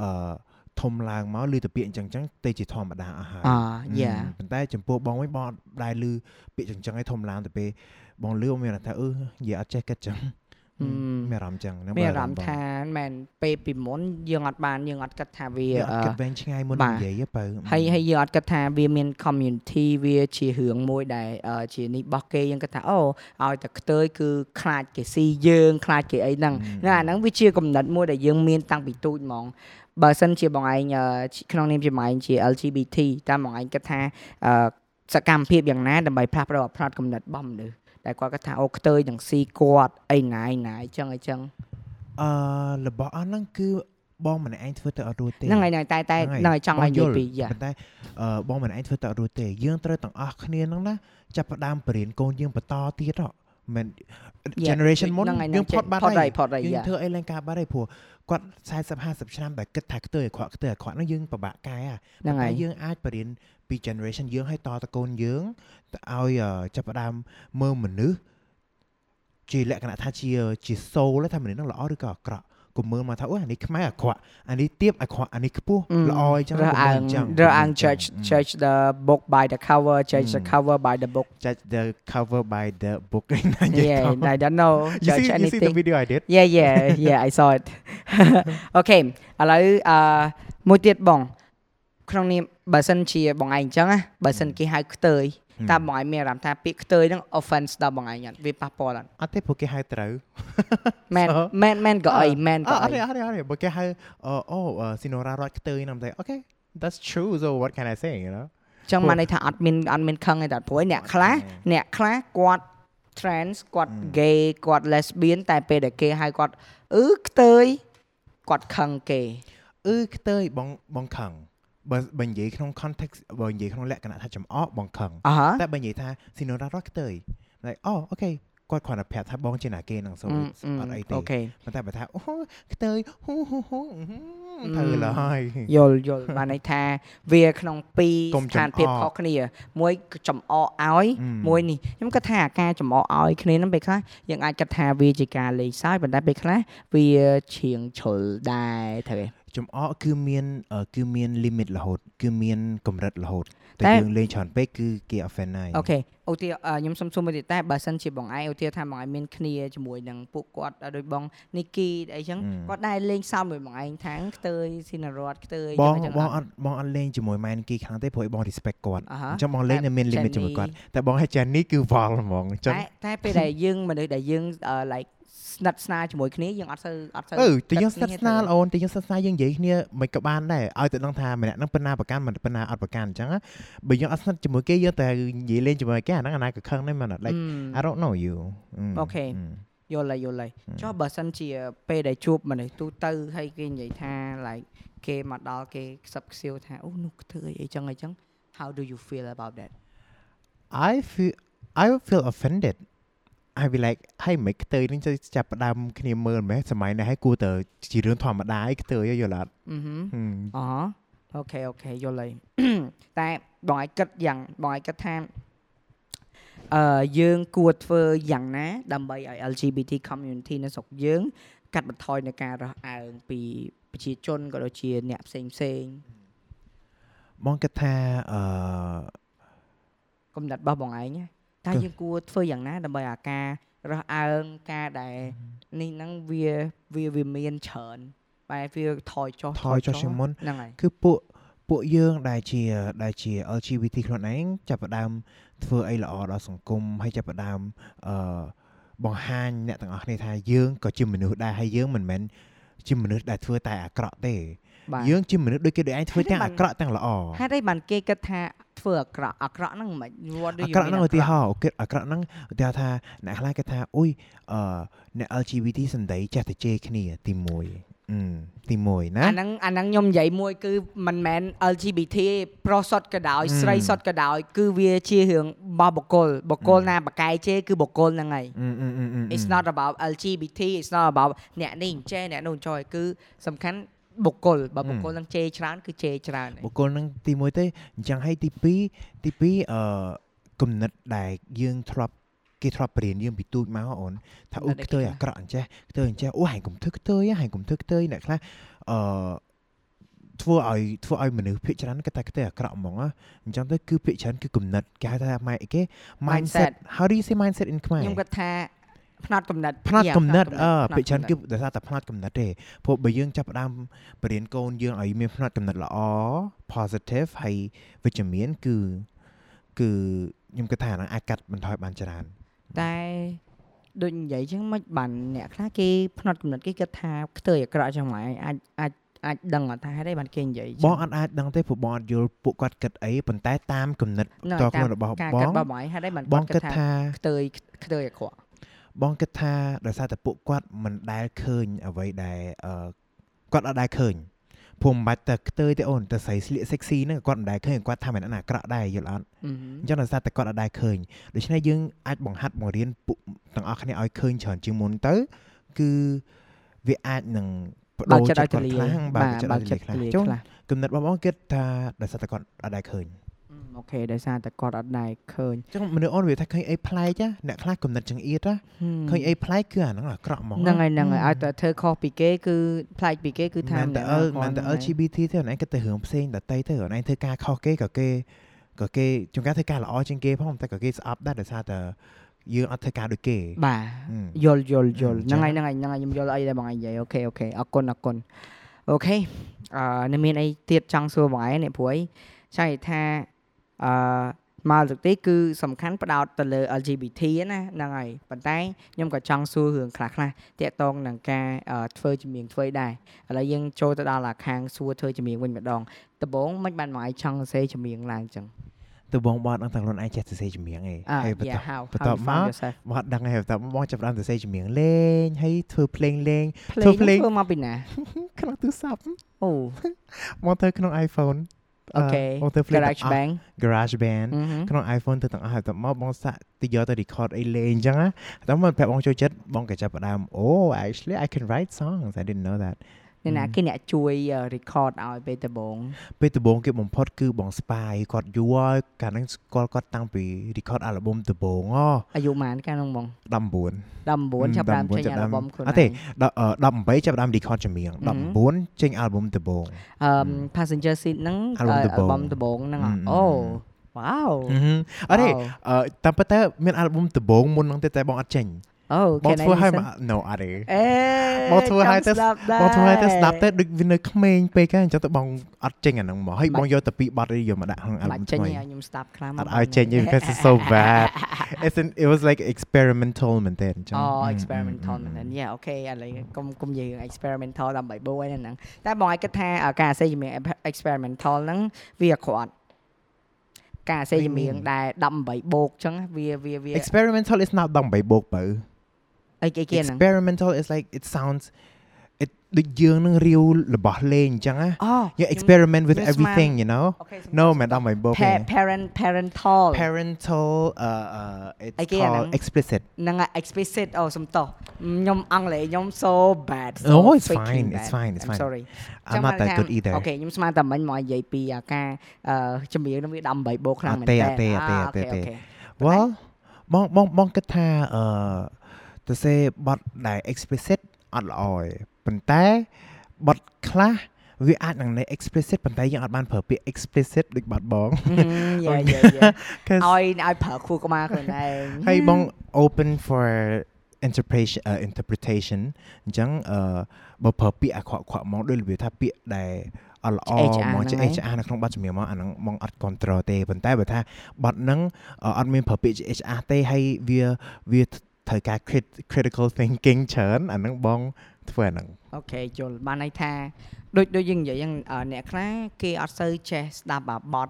អឺធំឡើងមកឮទៅពាក្យអញ្ចឹងអញ្ចឹងទៅជាធម្មតាអស់ហើយអាយ៉ាហឹមប៉ុន្តែចំពោះបងវិញបងអត់ដែលឮពាក្យចឹងចឹងឲ្យធំឡើងទៅពេលបងលឺបងមានអារម្មណ៍ថាអឺនិយាយអត់ចេះគិតចឹងហឹ មមានអារម្មណ៍ចឹងហ្នឹងមានអារម្មណ៍ថាមែនពេលពីមុនយើងអត់បានយើងអត់គិតថាវាវាអត់គិតអឺវែងឆ្ងាយមុនបាទនិយាយទេបើហើយហើយយើងអត់គិតថាវាមាន community វាជារឿងមួយដែលអឺជានេះរបស់គេយើងគិតថាអូឲ្យតែខ្ទើយគឺខ្លាចគេស៊ីយើងខ្លាចគេអីហ្នឹងណាអាហ្នឹងវាជាកំណត់មួយដែលយើងមានតាំងពីទូចហ្មងបើសិនជាបងឯងអឺក្នុងនាមជាបងឯងជា LGBT តើបងឯងគិតថាអឺសកម្មភាពយ៉ាងណាដើម្បីផ្លាស់ប្ដូរផ្នត់កំណត់របស់មនុស្ស ដែលគាត់គិតថាអូខ្ទើយនឹងស៊ីគាត់អីណាយណាយអញ្ចឹងអីចឹងអឺរបស់អស់ហ្នឹងគឺបងម្នាក់ឯងធ្វើទៅអត់រួចទេហ្នឹងហើយហ្នឹងហើយតែតែហ្នឹងហ្នឹងហើយចង់ឲ្យនិយាយពីយ៉ាប៉ុន្តែអឺបងម្នាក់ឯងធ្វើទៅអត់រួចទេយើងត្រូវទាំងអស់គ្នាហ្នឹងណាចាប់ផ្ដើមបរៀនកូនយើងបន្តទៀតហ៎មិន Yeah, generation មុនហ្នឹងហើយយើងផុតបាត់ផុតហើយហើយផុតហើយយើងយ៉ាធ្វើអីឡើងការបាត់ហើយព្រោះគាត់40 50ឆ្នាំតែគិតថាខ្ទើយអាក្រក់ខ្ទើយអាក្រក់ហ្នឹងយើងពិបាកកែហ่ะហ្នឹងហើយតែយើងអាចបរៀនពី generation យើងឲ្យតតកូនយើង ទៅឲ្យអឺចាប់ផ្ដើមមើលមនុស្សជាលក្ខណៈថាជាជា soul ថាមនុស្សហ្នឹងល្អឬក៏អាក្រក់កុំមើលមកថាអូអានេះខ្មែរអាក្រក់អានេះទៀបអាក្រក់អានេះខ្ពស់អឺល្អអញ្ចឹងរើសអើងកុំមើលអញ្ចឹងរើសអើងកុំមើលអញ្ចឹង judge អឺ judge the book by the cover judge the អឺ cover by the book judge the cover by the book ណានិយាយ yeah ខុស I don't know you see judge you see the anything video I did yeah yeah yeah I saw it អូខេឥឡូវអឺមួយទៀតបងក្នុងនាមបើសិនជាបងឯងអញ្ចឹងណាបើសិនគេហៅខ្ទើយ តើបងឯងមានអារម្មណ៍ថាពាក្យខ្ទើយហ្នឹង offense ដល់បងឯងអត់វាប៉ះពាល់អត់អត់ទេព្រោះគេហៅត្រូវមែន So- មែនមែនក៏អីមែនអក៏ត់អីទេអត់ទេអត់ទេបើគេហៅអូអូស៊ីណូរ៉ារត់ខ្ទើយណាំតែ okay that's true so what can I say you know ចឹងមកន័យថាអត់មានអត់មានខឹងទេតែព្រោះឯអ្នកខ្លះអ្នកខ្លះគាត់ trans គាត់ gay គាត់ lesbian តែពេលដែលគេហៅគាត់អឺខ្ទើយគាត់ខឹងគេអឺខ្ទើយបងបងខឹង បើបើនិយាយក្នុង context បើនិយាយក្នុងលក្ខណៈថាចំអកបងខឹងអ่าហ៎តែបើនិយាយថាស៊ីណូរ៉ារត់ខ្ទើយ like អូអូខេគាត់គ្រាន់តែប្រាប់ថាបងជាណាគេនឹងសូមអត់អីទេអូខេប៉ុន្តែបើថាអូខ្ទើយហ៊ូហ៊ូហ៊ូអឺទៅឡើយយល់យល់បានន័យថាវាក្នុងពីរកុំស្ថានភាពចំអកខុសគ្នា មួយគឺចំអកឲ្យអឺមួយនេះខ្ញុំគិតថាអាការចំអកឲ្យគ្នាហ្នឹងពេលខ្លះយើងអាចគិតថាវាជាការលេងសើចប៉ុន្តែពេលខ្លះវាឈៀងជ្រុលដែរត្រូវទេ ចំអកគឺមានអឺគឺមាន limit រហូត គឺមានកម្រិតរហូតតែតែយើងលេងច្រើនពេកគឺគេ offend ហើយអូខេឧទាហរណ៍អឺខ្ញុំសុំសួរមួយទៀតតែបើសិនជាបងឯងឧទាហរណ៍ថាបងឯងមានគ្នាជាមួយនឹងពួកគាត់អឺដូចបងនីគីអីចឹងអឺគាត់ដែរលេងសើចមួយបងឯងថាងខ្ទើយស៊ីណារ៉តខ្ទើយបងចឹងបងអអត់ត់បងអត់លេងជាមួយម៉ែនគីខ្លាំងទេព្រោះឲ្យបង respect គាត់អាហាអញ្ចឹងបងលេងនៅមានតែ limit ជាមួយ Jenny គាត់តែបងឲ្យចានីគឺវល់ហ្មងអញ្ចឹងតែតែពេលដែលយើងមនុស្សដែលយើងអឺ like ស្និទ្ធស្នាលជាមួយគ្នាយើងអត់សូវអត់សូវអឺតែយើងគិស្និទ្ធគ្នាស្នាលទៅអូនតែយើងស្និទ្ធស្នាលយើងនិយាយគ្នាមិនក៏បានដែរឲ្យទៅដឹងថាម្នាក់ហ្នឹងប៉ុណ្ណាប្រកាន់មិនប៉ុណ្ណាអត់ប្រកាន់អញ្ចឹងណាបើយើងអត់ស្និទ្ធជាមួយគេយើងតែនិយាយលេងជាមួយគេអាហ្នឹងអាណាក៏ខឹងដែរមែនអត់ like អឺ I don't know you អូខេយល់ហើយយល់ហើយចុះបើសិនជាពេលដែលជួបមនុស្សទូទៅហើយគេនិយាយថា like គេមកដល់គេខ្សឹបខ្សៀវថាអូនោះធ្វើអីចឹងអីចឹង how do you feel about that I feel I would feel offended I be like ហើយមិនខ្ទើយនឹងចាប់ផ្ដើមគ្នាមើលមែនសម័យនេះឲ្យគួរទៅជារឿងធម្មតាឲ្យខ្ទើយយល់អត់អឺហឹមហឹមអូអូខេអូខេយល់ហើយតែបងឲ្យគិតយ៉ាងបងឲ្យគិតថាអឺយើងគួរធ្វើយ៉ាងណា ដើម្បីឲ្យ LGBT community នៅស្រុកយើង កាត់បន្ថយនៅការរើសអើងពីប្រជាជនក៏ដូចជាអ្នកផ្សេងផ្សេងបងគិតថាអឺគំនិតរបស់បងឯងណា តើគឺយើងគួរធ្វើយ៉ាងណាដើម្បីឲ្យការរើសអើងការដែលនេះហ្នឹងវាវាវាមានច្រើនបែបវាថយចុះថយចុះជាងមុនហ្នឹងហើយគឺពួកពួកយើងដែលជាដែលជា LGBT ខ្លួនឯងចាប់ផ្ដើមធ្វើអីល្អដល់សង្គមហើយចាប់ផ្ដើមអឺបង្ហាញអ្នកទាំងអស់គ្នាថាយើងក៏ជាមនុស្សដែរហើយយើងមិនមែនជាមនុស្សដែលធ្វើតែអាក្រក់ទេបាទ យើងជាមនុស្សដូចគេដូចឯងធ្វើហេតុទាំងអីបានអាក្រក់ទាំងល្អហេតុអីបានគេគិតថាធ្វើអាក្រក់អាក្រក់ហ្នឹងមិន what do អា you ក្រក់ mean ហ្នឹងឧទាហរណ៍អូខេអាក្រក់ហ្នឹងឧទាហរណ៍ថាអ្នកខ្លះគេថាអុយអឺអ្នក LGBT សំដីចេះតែជេរគ្នាទី1អឺទី1ណាអាហ្នឹងអាហ្នឹងខ្ញុំនិយាយមួយគឺមិនមែន LGBT ទេប្រុសសុទ្ធក៏ដោយអឺស្រីសុទ្ធក៏ដោយគឺវាជារឿងរបស់បុគ្គលបុគ្គលណាបកកែជេរគឺបុគ្គលហ្នឹងហើយអឺអឺអឺអឺ It's not about LGBT it's not about អ្នកនេះអញ្ចេះអ្នកនោះអញ្ចយគឺសំខាន់ បុគ្គលបើបុគ្គលនឹងជេរច្រើនគឺជេរច្រើនហើយបុគ្គលហ្នឹងទី1ទេអញ្ចឹងហើយទី2ទី2អឺគំនិតដែលយើងធ្លាប់គេធ្លាប់បរៀនយើងពីទូចមកអូនថាអូគំនិតដែលខ្ទើយគេអាក្រក់អញ្ចេះខ្ទើយអញ្ចេះអូហែងកុំធ្វើខ្ទើយហែងកុំធ្វើខ្ទើយអ្នកខ្លះអឺធ្វើឲ្យធ្វើឲ្យមនុស្សភាគច្រើនគេតែខ្ទើយអាក្រក់ហ្មងណាអញ្ចឹងទៅគឺភាគច្រើនគឺគំនិតគេហៅថាម៉ែអីគេ mindset how do you say mindset in ខ្មែរខ្ញុំគាត់ថា ផ្នែកកំណត់ផ្នែក Yeah, កំណត់ផ្នអឺត់ភាគច្រើនកំណគឺត់ដោយសារតែផ្នែកកំណត់ទេព្រោះបើយើងចាប់ផ្ដើមបរៀនកូនយើងឲ្យមានផ្នែកកំណត់ល្អ positive ហើយវិជ្ជមានគឺគឺខ្ញុំគិតថាអាហ្នឹងអាចកាត់បន្ថយបានច្រើនតែដូចនិយាយចឹងមិនបានអ្នកខ្លះគេផ្នត់កំណត់គេគិតថាខ្ទើយអាក្រក់ចឹងហ្មងអាចអាចអាចដឹងអត់ថាហេតុអីបានគេនិយាយចឹបងអត់អាចដឹងទេព្រោះបងអត់យល់ពួកគាត់គិតអីប៉ុន្តែតាមគំនិតហ្នឹងតហើយខ្លួនរបស់ការបគិតងរបស់បងឯងហេតុអីបានបគាត់ងគិគិតតថាថាខ្ទើយខ្ទើយអាក្រក់ បងគិតថាដោយសារតែពួកគាត់មិនដែលឃើញអ្វីដែលអឺគាត់អត់ដែលឃើញព្រោះមិនបាច់តែខ្ទើយទេអូនតែស្រីស្លៀក sexy ហ្នឹងគាត់មិនដែលឃើញគាត់ថាមិនអាក្រក់ដែរយល់អត់អឺអញ្ចឹងដោយសារតែគាត់អត់ដែលឃើញដូច្នេះយើងអាចបង្ហាត់បង្រៀនពួកទាំងអស់គ្នាឲ្យឃើញច្រើនជាងមុនទៅគឺវាអាចនឹងបបើដូករចិត្តចិត្តឲ្យទគាត់លាខ្លាំងបើកចិត្តបើឲ្កយទចិត្តលាខ្លាំងទលាចុះខ្លះគំនិតរបស់បងគិតថាដោយសារតែគាត់អត់ដែលឃើញ អូខេដោយសារតែគាត់អត់ដែរឃើញអញ្ចឹងមនុស្សអូនវាថាឃើញអីប្លែកណាអ្នកខ្លះគំនិតចង្អៀតណាឃើញអីប្លែកគឺអាហ្នឹងអាក្រក់ហ្មងហ្នឹងហើយហ្នឹងហើយឲ្យតែធ្វើខុសពីគេគឺប្លែកពីគេគឺថាមិនតែ L មិនតែ LGBT ទេអូនឯងគិតទៅរឿងផ្សេងដតីទៅអូនឯងធ្វើការខុសគេក៏គេក៏គេជួនកាលធ្វើការល្អជាងគេផងតែក៏គេស្អប់ដែរដោយសារតែយើងអត់ធ្វើការដូចគេបាទហឹមយល់យល់យល់អញ្ចឹងហ្នឹងងហើយហ្នឹងហើយហ្នឹងហើយខ្ញុំយល់អីដែលបងឯងនិយាយអូខេអូខេអរគុណអរគុណអូខេអឺនៅមានអីទៀតចង់សួរបងឯងនេះព្រោះអីចង់និយាយថា អឺមកទឹកទីគឺសំខាន់ផ្ដោតទៅលើ LGBT ណាហ្នឹងហើយប៉ុន្តែខ្ញុំក៏ចង់សួររឿងខ្លះខ្លះតាក់ទងនឹងការអឺធ្វើជំនាញធ្វើដែរឥឡូវយើងចូលទៅដល់អាខាងសួរធ្វើជំនាញវិញម្ដងដំបូងមិនបានបងឯងចង់សរសេរជំនាញឡើងចឹងទៅបងបត់ដឹងតែខ្លួនឯងចេះសរសេរចម្រៀងឯងអ่าហើយបន្ត yeah how បន្ទា how ប់ you មក found yourself មកអត់ដឹងហើយបន្តបងចាប់ផ្ដើមសរសេរចម្រៀងលេងហើយធ្វើភ្លេងលេងភ្លេធ្វើងភ្លេងធ្វើមកពីណាក្នុងទូរស័ព្ទអូមកទៅក្នុង iPhone អូខេ មកទៅភ្លេង Garage Band Garage Band អឺហឹម ក្នុង iPhone ទៅទាំងអស់ហើយតមកបងសាក់ទៅយកទៅ record អីលេងអញ្ចឹងណាតែមកប្រាប់បងចូលចិត្តបងក៏ចាប់ផ្ដើមអូ actually I can write songs I didn't know that អ្នកណាហឹមគេអ្នកជួយអឺ record ឲ្យពេលដំបូងពេលដំបូងគេបំផុតគឺបង spy គាត់យូរហើយកាលហ្នឹងស្គាល់គាត់តាំងពី record album ដំបូងអាយុប៉ុន្មានកាលនោះបង19 19ចាប់ផ្ដើម19ចេញចាប់ផ្ដើអាមល់ប៊ុមខ្លួនអត់ទេដល់អឺ18ចាប់ផ្ដើម record ចម្រៀងហឹម19ចេញ album ដំបូងអឺ passenger seat ហ្នឹង Album ដំបូង album ដំបូងហ្នឹងហឹមអូហឹមវ៉ាវអឺហឹមអត់ទេវ៉ាវអឺតាមពិតទៅមាន album ដំបូងមុនហ្នឹងទេតែបងអត់ចេញ អូបង can I ធ្វើឲ្យ listen? មក no អត់ទេអេបងធ្វើឲ្យទៅចង់ស្ដាប់ដែរបងធ្វើឲ្យទៅស្ដាប់ទៅដូចវានៅក្មេងពេកហើយអញ្ចឹងទៅបងអត់ចេញអាហ្នឹងមកហើយបាបច់ងយកទៅពីរបទនេះយកមកដាក់ក្នុងបា album ច់ចេញថ្មីឲ្យខ្ញុំស្ដាប់ខ្លាំងអត់ឲ្យចេញទេ because it's so bad it's an, it was like experimental មែនទេអញ្ចឹងអូអឺ experimental អឺមែនយ៉ាអូខេឥឡូវកុំកុំនិយាយរឿង experimental ដើម្បីបូឯហ្នឹងតែបងឲ្យគិតថាអ่าការអាសេជំនាញ experimental ហ្នឹងវាអាក្រក់ការអាសេជំនាញដែល18បូកអញ្ចឹងវាវាវា experimental is not ដំបីបូកបើ អីគេគេហ្នឹង experimental is like it sounds it ដូចយើងនឹងរាវរបស់លេងអញ្ចឹងណា អូ you experiment with ខ្ញុំស្មាន everything you know អូខេ no មិនដំបីបូកទេ Pa- parent parental parental uh uh it's អីគេអាហ្នឹង called explicit ហ្នឹងហើយ explicit អូសំទោសខ្ញុំអង់គ្លេសខ្ញុំ so bad so Oh, it's freaking fine, it's bad. fine, it's I'm fine. sorry I'm not that good either អូខេខ្ញុំស្មានតែមិញមកនិយាយពីអាការអឺជំនាញនឹងវា18បូកខ្លាំងមែន អត់ទេ តើ អត់ទេអត់ទេ អូ អត់ទេ ខេអូខេ well បងបងបងគិតថាអឺ ទៅសេបត់ដែល explicit អត់ល្អទេប៉ុន្តែបត់ខ្លះវាអាចនឹងនៅ explicit ប៉ុន្តែយើងអត់បានប្រើពាក្យ explicit ដូចបាត់បងយ៉ាយ៉ាយ៉ា 'Cause ឲ្យឲ្យប្រើខួរក្បាលខ្លួនឯងហើយបង open for interpretation uh, interpretation អញ្ចឹងអឺបើប្រើពាក្យអាក្រក់ៗហ្មងដូចរបៀបថាពាក្យដែលអត់ល្អ HR ហ្មងជាហ្នឹងឯង HR នៅក្នុងបទចម្រៀងមកអាហ្នឹងបងអត់ control ទេប៉ុន្តែបើថាបទហ្នឹងអឺអត់មានប្រើពាក្យជា HR ទេហើយវាវា ត្រូវការ critical thinking ច្រើនអាហ្នឹងបងធ្វើអាហ្នឹងអូខេជុលបានន័យថាដូចដូចយើងនិយាយហ្នឹងអ្នកខ្លះគេអត់សូវចេះស្ដាប់បទ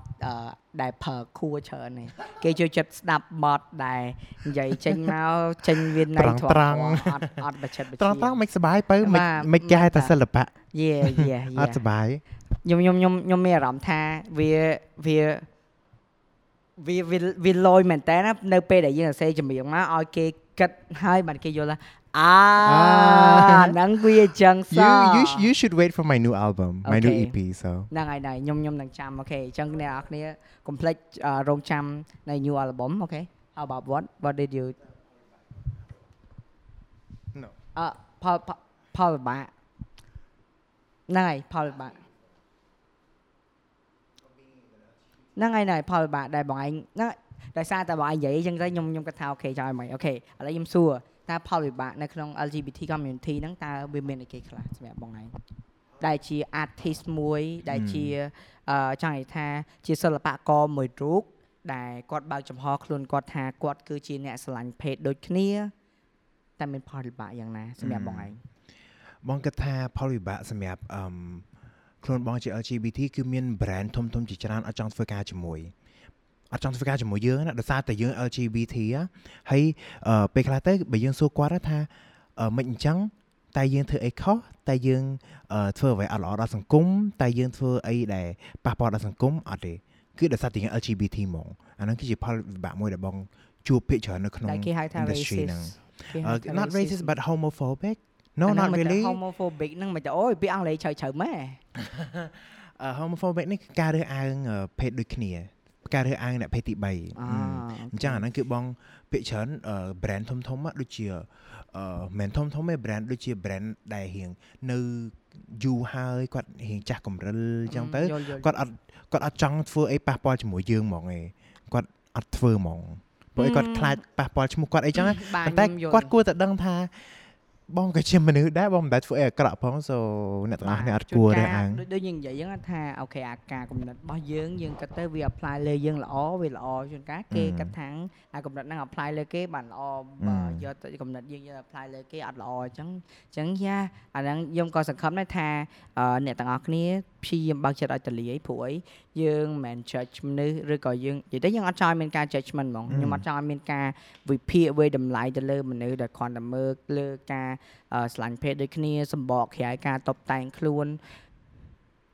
ដែលប្រើខួរច្រើនទេគេចូលចិត្តស្ដាប់បទដែលនិយាយចេញមកចេញវាណៃធំអត់អត់បច្ចិតបច្ចិតត្រង់ត្រង់មិនសុបាយបើមិនមិនគេហៅថាសិល្បៈយេយេអត់សុបាយខ្ញុំខ្ញុំខ្ញុំខ្ញុំមានអារម្មណ៍ថាវាវាវាវាលយមែនតើនៅពេលដែលយើងសរសេរចម្រៀងមកឲ្យគេ គិតហើយបានគេយល់ថាអាអាហ្នឹងវាអញ្ចឹងសោះ you you sh- you should wait for my new album my new Okay. EP so ហ្នឹងហើយដែរខ្ញុំខ្ញុំនឹងចាំអូខេអញ្ចឹងអ្នកនរគ្នាកុំភ្លេចអឺរងចាំនៅ new album អូខេ How about what what did you No. អឺផលផលផលវិបាកហ្នឹងហើយផលវិបាកហ្នឹងហើយហ្នឹងហើយផលវិបាកដែលបងឯងហ្នឹង ដោយសារតែបងឯងនិយាយអញ្ចឹងទៅខ្ញុំខ្ញុំគាត់ថាអូខេចង់ឲ្យមិនអូខេឥឡូវខ្ញុំសួរតើផលវិបាកនៅក្នុង LGBT community ហ្នឹងតើវាមានអីគេខ្លះសម្រាប់បងឯងដែលជា artist មួយដែលជាអឺចង់និយាយថាជាសិល្បករមួយរូបដែលគាត់បើកចំហខ្លួនគាត់ថាគាត់គឺជាអ្នកស្រឡាញ់ភេទដូចគ្នាតែមានផលវិបាកយ៉ាងណាសម្រាប់បងឯងបងគិតថាផលវិបាកសម្រាប់អឹមខ្លួនបងជា LGBT គឺមាន brand ធំធំជាច្រើនអត់ចង់ធ្វើការជាមួយ អត់ចង់ធ្វើការជាមួយយើងណាដោយសារតែយើង LGBT ហ៎ហើយអឺពេលខ្លះទៅបើយើងសួរគាត់ថាអឺមិនអញ្ចឹងតែយើងធ្វើអីខុសតែយើងអឺធ្វើអ្វីអត់ល្អដល់សង្គមតែយើងធ្វើអីដែលប៉ះពាល់ដល់សង្គមអត់ទេគឺដោយសារតែយើង LGBT ហ្មងអាហ្នឹងគឺជាផលវិបាកមួយដែលបងជួបភាគច្រើននៅក្នុងដែលគេហៅថា industry ហ្នឹង racist គេហៅ Uh, ថា not racist but homophobic no អាហ្នឹង not មិនតែ really homophobic ហ្នឹងមិនទៅអូយពាក្យអង់គ្លេសជ្រៅជ្រៅម៉ែអឺ homophobic នេះគឺការរើសអើងអឺភេទដូចគ្នា ការរើសអើងអ្នកភេទទី3អាអញ្ចឹងអាហ្នឹងគឺបងពាក្យច្រើនអឺ brand ធំធំៗដូចជាអឺមិនធំធំទេ brand ដូចជា brand ដែលរៀងនៅយូរហើយគាត់រៀងចាស់កម្រិលអញ្ចឹងទៅយល់យល់គាត់អត់គាត់អត់ចង់ធ្វើអីប៉ះពាល់ជាមួយយើងហ្មងឯងគាត់អត់ធ្វើហ្មងព្រោះអីគាត់ខ្លាចប៉ះពាល់ឈ្មោះគាត់អីចឹងណាបាទប៉ុន្តែខ្ញុំយល់គាត់គួរតែដឹងថា បងក៏ជាមនុស្សដែរបងមិនដែលធ្វើអីអាក្រក់ផង so អ្នកទាំងអស់គ្នាអត់គួររើសអើងដូចដូចយើងនិយាយហ្នឹងថាអូខេអាការកំណត់របស់យើងយើងគិតទៅវា apply លើយើងល្អវាល្អជួនកាលគេអឺគិតថាអាកំណត់ហ្នឹង apply លើគេបានល្អអឺបើយកទៅកំណត់យើងយក apply លើគេអត់ល្អអញ្ចឹងអញ្ចឹងយ៉ាអាហ្នឹងខ្ញុំក៏សង្ឃឹមដែរថាអឺអ្នកទាំងអស់គ្នាព្យាយាមបើកចិត្តឲ្យទលាយព្រោះអីយើងមិនមែន judge មនុស្សឬក៏យើងនិយាយទៅយើងអត់ចង់ឲ្យមានការ judgment ហ្មងខ្ញុំអត់ចង់ឲ្យមានការវិភាគវេតម្លៃទៅលើមនុស្សដែលគ្រាន់តែមើលលើការអឺស្រឡាញ់ភេទដូចគ្នាសម្បកក្រៅការតុបតែងខ្លួន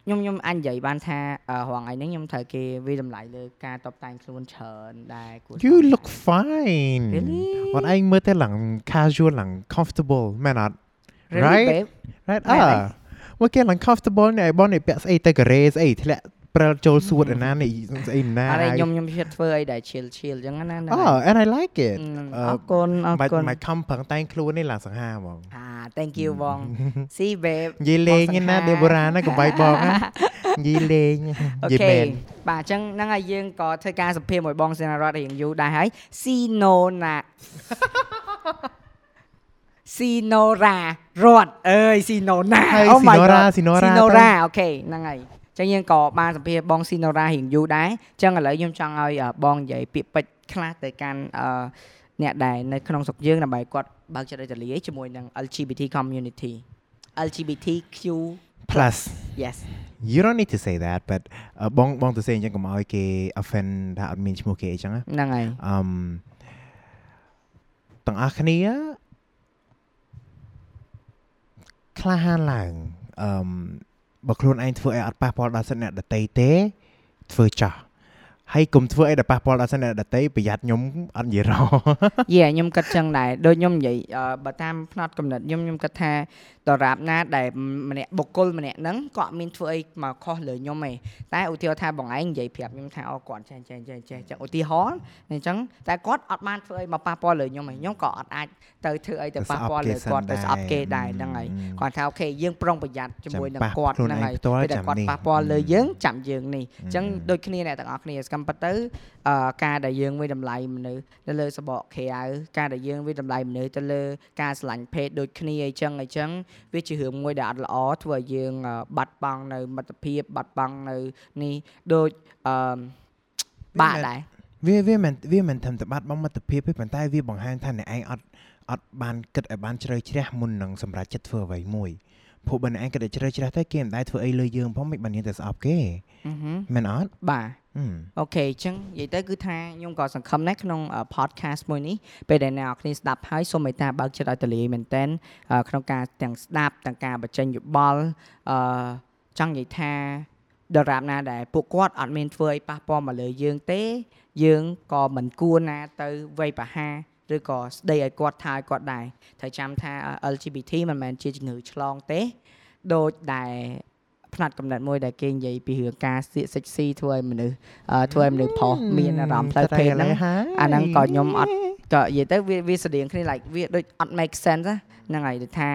ខ្ញុំខ្ញុំអាចនិយាយបានថាអឺរងថ្ងៃហ្នឹងខ្ញុំត្រូវគេវិតម្លៃលើការតុបតែងខ្លួនច្រើនដែរគួរ you សម look fine Really? អត់ឯងមើលទៅឡើង casual ឡើង comfortable មែនអត់ Really, right? babe? right មែនអើទេ មកគេឡើង comfortable នេះឲ្យបងនេះពាក់ស្អីទៅការ៉េស្អីធ្លាក់ព្រិលចូលសួតឯណានេះស្អីណាអរខ្ញុំខ្ញុំជិតធ្វើអីដែល chill chill អញ្ចឹងណាហ្នឹងអូហើយ and I like it អរគុណអរមិនគុណមិនខំប្រឹងតែងខ្លួននេះឡើងសង្ហាហ្មងអា thank you បង see babe និយាយលេងបងសង្ហាណាដេបូរ៉ាណាកំបាយបងណានិយាយលេងអូនិយាយខេមែនបាទអញ្ចឹងហ្នឹងហើយយើងក៏ធ្វើការសម្ភាសន៍មួយបងសេនារតរៀងយូរដែរហើយស៊ីណូណា ស៊ីណូរ៉ារត់អើយស៊ីណូណាហើយ Oh my Sinora God Sinora ស៊ីណូទៅរ៉ាអូខេហ្នឹងហើយអញ្ចឹងយើងក៏បានសម្ភាសន៍បងស៊ីណូរ៉ារៀងយូរដែរអញ្ចឹងឥឡូវខ្ញុំចង់ឲ្យអឺបងនិយាយពាក្យពេចន៍ខ្លះទៅកាន់អឺអ្នកដែលនៅក្នុងស្រុកយើងដើម្បីគាត់បើកចិត្តឲ្យទលាយជាមួយនឹង LGBT community LGBTQ plus yes you don't need to say that but អឺបងបងទៅសេអញ្ចឹងកុំឲ្យគេ offend ថាអត់មានឈ្មោះគេអញ្ចឹងណាហ្នឹងហើយអឹមទាំងអស់គ្នា ក្លាហានឡើងអឹមបើខ្លួនឯងធ្វើឲ្យអត់ប៉ះពាល់ដល់សិទ្ធិអ្នកដតីទេធ្វើចោះហើយកុំធ្វើអីដែលប៉ះពាល់ដល់សិទ្ធិអ្នកដតីប្រយ័ត្នខ្ញុំអត់និយាយរហយេខ្ញុំគិតចឹងដែរដូចខ្ញុំនិយាយអឺបើតាមផ្នត់កំណត់ខ្ញុំខ្ញុំគិតថា ដរាបណាដែលម្នាក់បុគ្គលម្នាក់ហ្នឹងក៏អត់មានធ្វើអីមកខុសលើខ្ញុំទេតែឧទាហរណ៍ថាបងឯងនិយាយប្រាប់ខ្ញុំថាអូគាត់ចេះចេះចេះចេះចឹងឧទាហរណ៍អញ្ចឹងតែគាត់អត់បានធ្វើអីមកប៉ះពាល់លើខ្ញុំទេខ្ញុំក៏អត់អាចទៅធ្វើអីទៅប៉ះពាល់លើគាត់ទៅស្អប់គេដែរហ្នឹងហើយគាត់ថាអូខេយើងប្រុងប្រយ័ត្នជាមួយនឹងគាត់ហ្នឹងហើយពេលតែគាត់ប៉ះពាល់លើយើងចាំយើងនេះអញ្ចឹងដូចគ្នាអ្នកទាំងអស់គ្នាស្កំប៉ុតទៅអឺ ការដែលយើងវិតម្លៃមនុស្សទៅលើសបកក្រៅការដែលយើងវិតម្លៃមនុស្សទៅលើការស្រឡាញ់ភេទដូចគ្នាអញ្ចឹងអញ្ចឹងវាជារឿងមួយដែលអត់ល្អធ្វើឲ្យយើងបាត់បង់នៅមិត្តភាពបាត់បង់នៅនេះដូចអឺបាក់ដែរវាវាមិនវាមិនធំតែបាត់បង់មិត្តភាពទេប៉ុន្តែវាបង្ហាញថាអ្នកឯងអត់អត់បានគិតឲ្យបានជ្រៅជ្រះមុននឹងសម្រេចចិត្តធ្វើអ្វីមួយ ព្រោះបើអ្នកឯងគិតឲ្យជ្រៅជ្រះទៅគេមិនដែលធ្វើអីលើយើងផងមិនបានយើងទៅស្អប់គេមែនអត់បាទអូខេអញ្ចឹងនិយាយទៅគឺថាខ្ញុំក៏សង្ឃឹមដែរក្នុង podcast មួយនេះពេលដែលអ្នកនរគ្នាស្ដាប់ហើយសូមមេត្តាបើកចិត្តឲ្យទលាមែនតែនក្នុងការទាំងស្ដាប់ទាំងការបញ្ចេញយោបល់អឺចង់និយាយថាដរាបណាដែលពួកគាត់អត់មានធ្វើឲ្យប៉ះពាល់មកលើយើងទេ យើងក៏មិនគួរណាទៅវាយប្រហារ ឬក៏ស្ដីឲ្យគាត់ថាឲ្យគាត់ដែរត្រូវចាំថា LGBT មិនមែនជាជំងឺឆ្លងទេដូចដែលផ្នែកកំណត់មួយដែលគេនិយាយពីរឿងការសៀកសិចស៊ីធ្វើឲ្យមនុស្សធ្វើឲ្យមនុស្សផុសមានអារម្មណ៍ផ្លូវភេទហ្នឹងអាហ្នឹងក៏ខ្ញុំអត់ក៏និយាយទៅវាវាស្តៀងគ្នា like វាដូចអត់ make sense ហ្នឹងហើយថា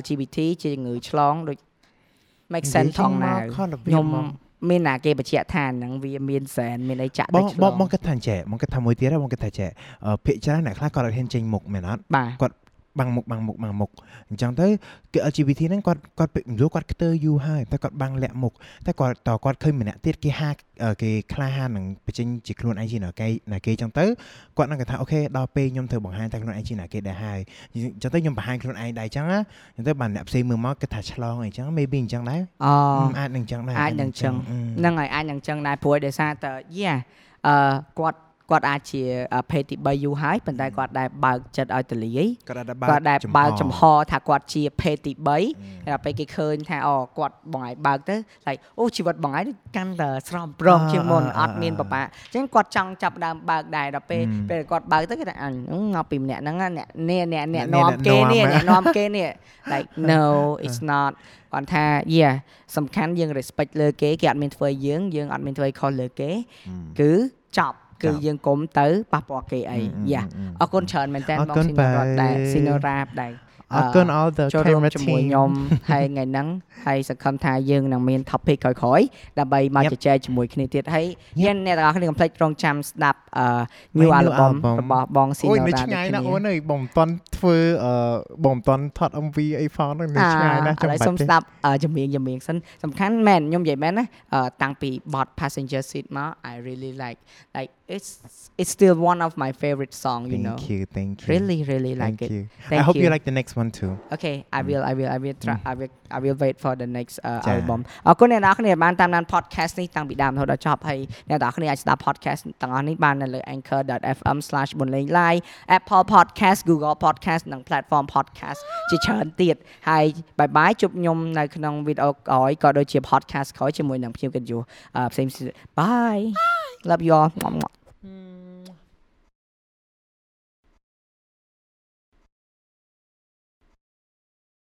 LGBT ជាជំងឺឆ្លងដូច make sense ថងណាខ្ញុំ មានណាគេបញ្ជាក់ថាហ្នឹងវាមានសែនមានអីចាក់ទៅឆ្លងបងបងគិតថាចេះបងគិតថាមួយទៀតបងគិតថាចេះភាកច្រើនអ្នកខ្លះគាត់អត់ហ៊ានចេញមុខមែនអត់គាត់ បាំងមុខបាំងមុខបាំងមុខអញ្ចឹងទៅគឺ LGBT ហ្នឹងគាត់គាត់យូរគាត់ខ្ទើយូរហើយតែគាត់បាំងលាក់មុខតែគាត់តគាត់ឃើញម្នាក់ទៀតគេហាគេក្លាហាននឹងបញ្ចេញជាខ្លួនឯងជាណាគេណាគេអញ្ចឹងទៅគាត់នឹងគេថាអូខេដល់ពេលខ្ញុំត្រូវបង្ហាញតែខ្លួនឯងជាណាគេដែរហើយអញ្ចឹងទៅខ្ញុំបង្ហាញខ្លួនឯងដែរអញ្ចឹងណាអញ្ចឹងទៅបានអ្នកផ្សេងមើលមកគិតថាឆ្លងអីចឹង maybe អញ្ចឹងដែរអូអាចនឹងអញ្ចឹងដែរអាចនឹងអញ្ចឹងហ្នឹងហើយអាចនឹងអញ្ចឹងដែរព្រោះដោយសារតែយ៉ាអឺគាត់ គាត់អាចជាភេទទី3យូរហើយប៉ុន្តែគាត់ដែលបើកចិត្តឲ្យទលាយគាត់ដែលបើកចំហថាគាត់ជាភេទទី3ហើយដល់ពេលគេឃើញថាអូគាត់បងឯងបើកទៅ like អូជីវិតបងឯងកាន់តែស្រស់ប្រុសជាងមុនអត់មានបបាក់អញ្ចឹងគាត់ចង់ចាប់ដើមបើកដែរដល់ពេលពេលគាត់បើកទៅគេថាអញមកពីម្នាក់ហ្នឹងអ្នកនេះអ្នកអ្នកនាំគេនេះអ្នកនាំគេនេះ like no it's not គាត់ថា yeah សំខាន់យើង respect លើគេគេអត់មានធ្វើយើងយើងអត់មានធ្វើខុសលើគេគឺចប់ គឺយើងគុំទៅប៉ះពាល់គេអីយ៉ាអរគុណច្រើនមែនតើបងស៊ីណូរ៉ាដែរស៊ីណូរ៉ាដែរអរគុណ all the camera team ជាមួយខ្ញុំហើយថ្ងៃហ្នឹងហើយសង្ឃឹមថាយើងនឹងមាន topic ក្រោយៗដើម្បីមកជជែកជាមួយគ្នាទៀតហើយមានអ្នកទាំងអស់គ្នាកុំភ្លេចរងចាំស្ដាប់ new album របស់បងស៊ីណូរ៉ាអូយនៅឆ្ងាយណាស់អូនអើយបងមិនទាន់ធ្វើបងមិនទាន់ថត MV អីផងហ្នឹងនៅឆ្ងាយណាស់ចាំបាច់ទេសូមស្ដាប់ចម្រៀងចម្រៀងសិនសំខាន់មែនខ្ញុំនិយាយមែនណាតាំងពីបទ passenger seat មក I really like like it's it's still one of my favorite song you know thank you thank you really really like thank it you. thank I hope you. you like the next one too okay I will I will I will try I will I will wait for the next uh, album អរគុណអ្នកនរគ្នាបានតាមដាន podcast នេះតាំងពីដើមរហូតដល់ចប់ហើយអ្នកនរគ្នាអាចស្ដាប់ podcast ទាំងអស់នេះបាននៅលើ anchor.fm/bonleng Apple podcast Google podcast និង platform podcast ជាច្រើនទៀតហើយបាយបាយជួបខ្ញុំនៅក្នុងវីដេអូក្រោយក៏ដូចជា podcast ក្រោយជាមួយនឹងភ្ញៀវកិត្តិយសផ្សេងៗ Bye love you all 嗯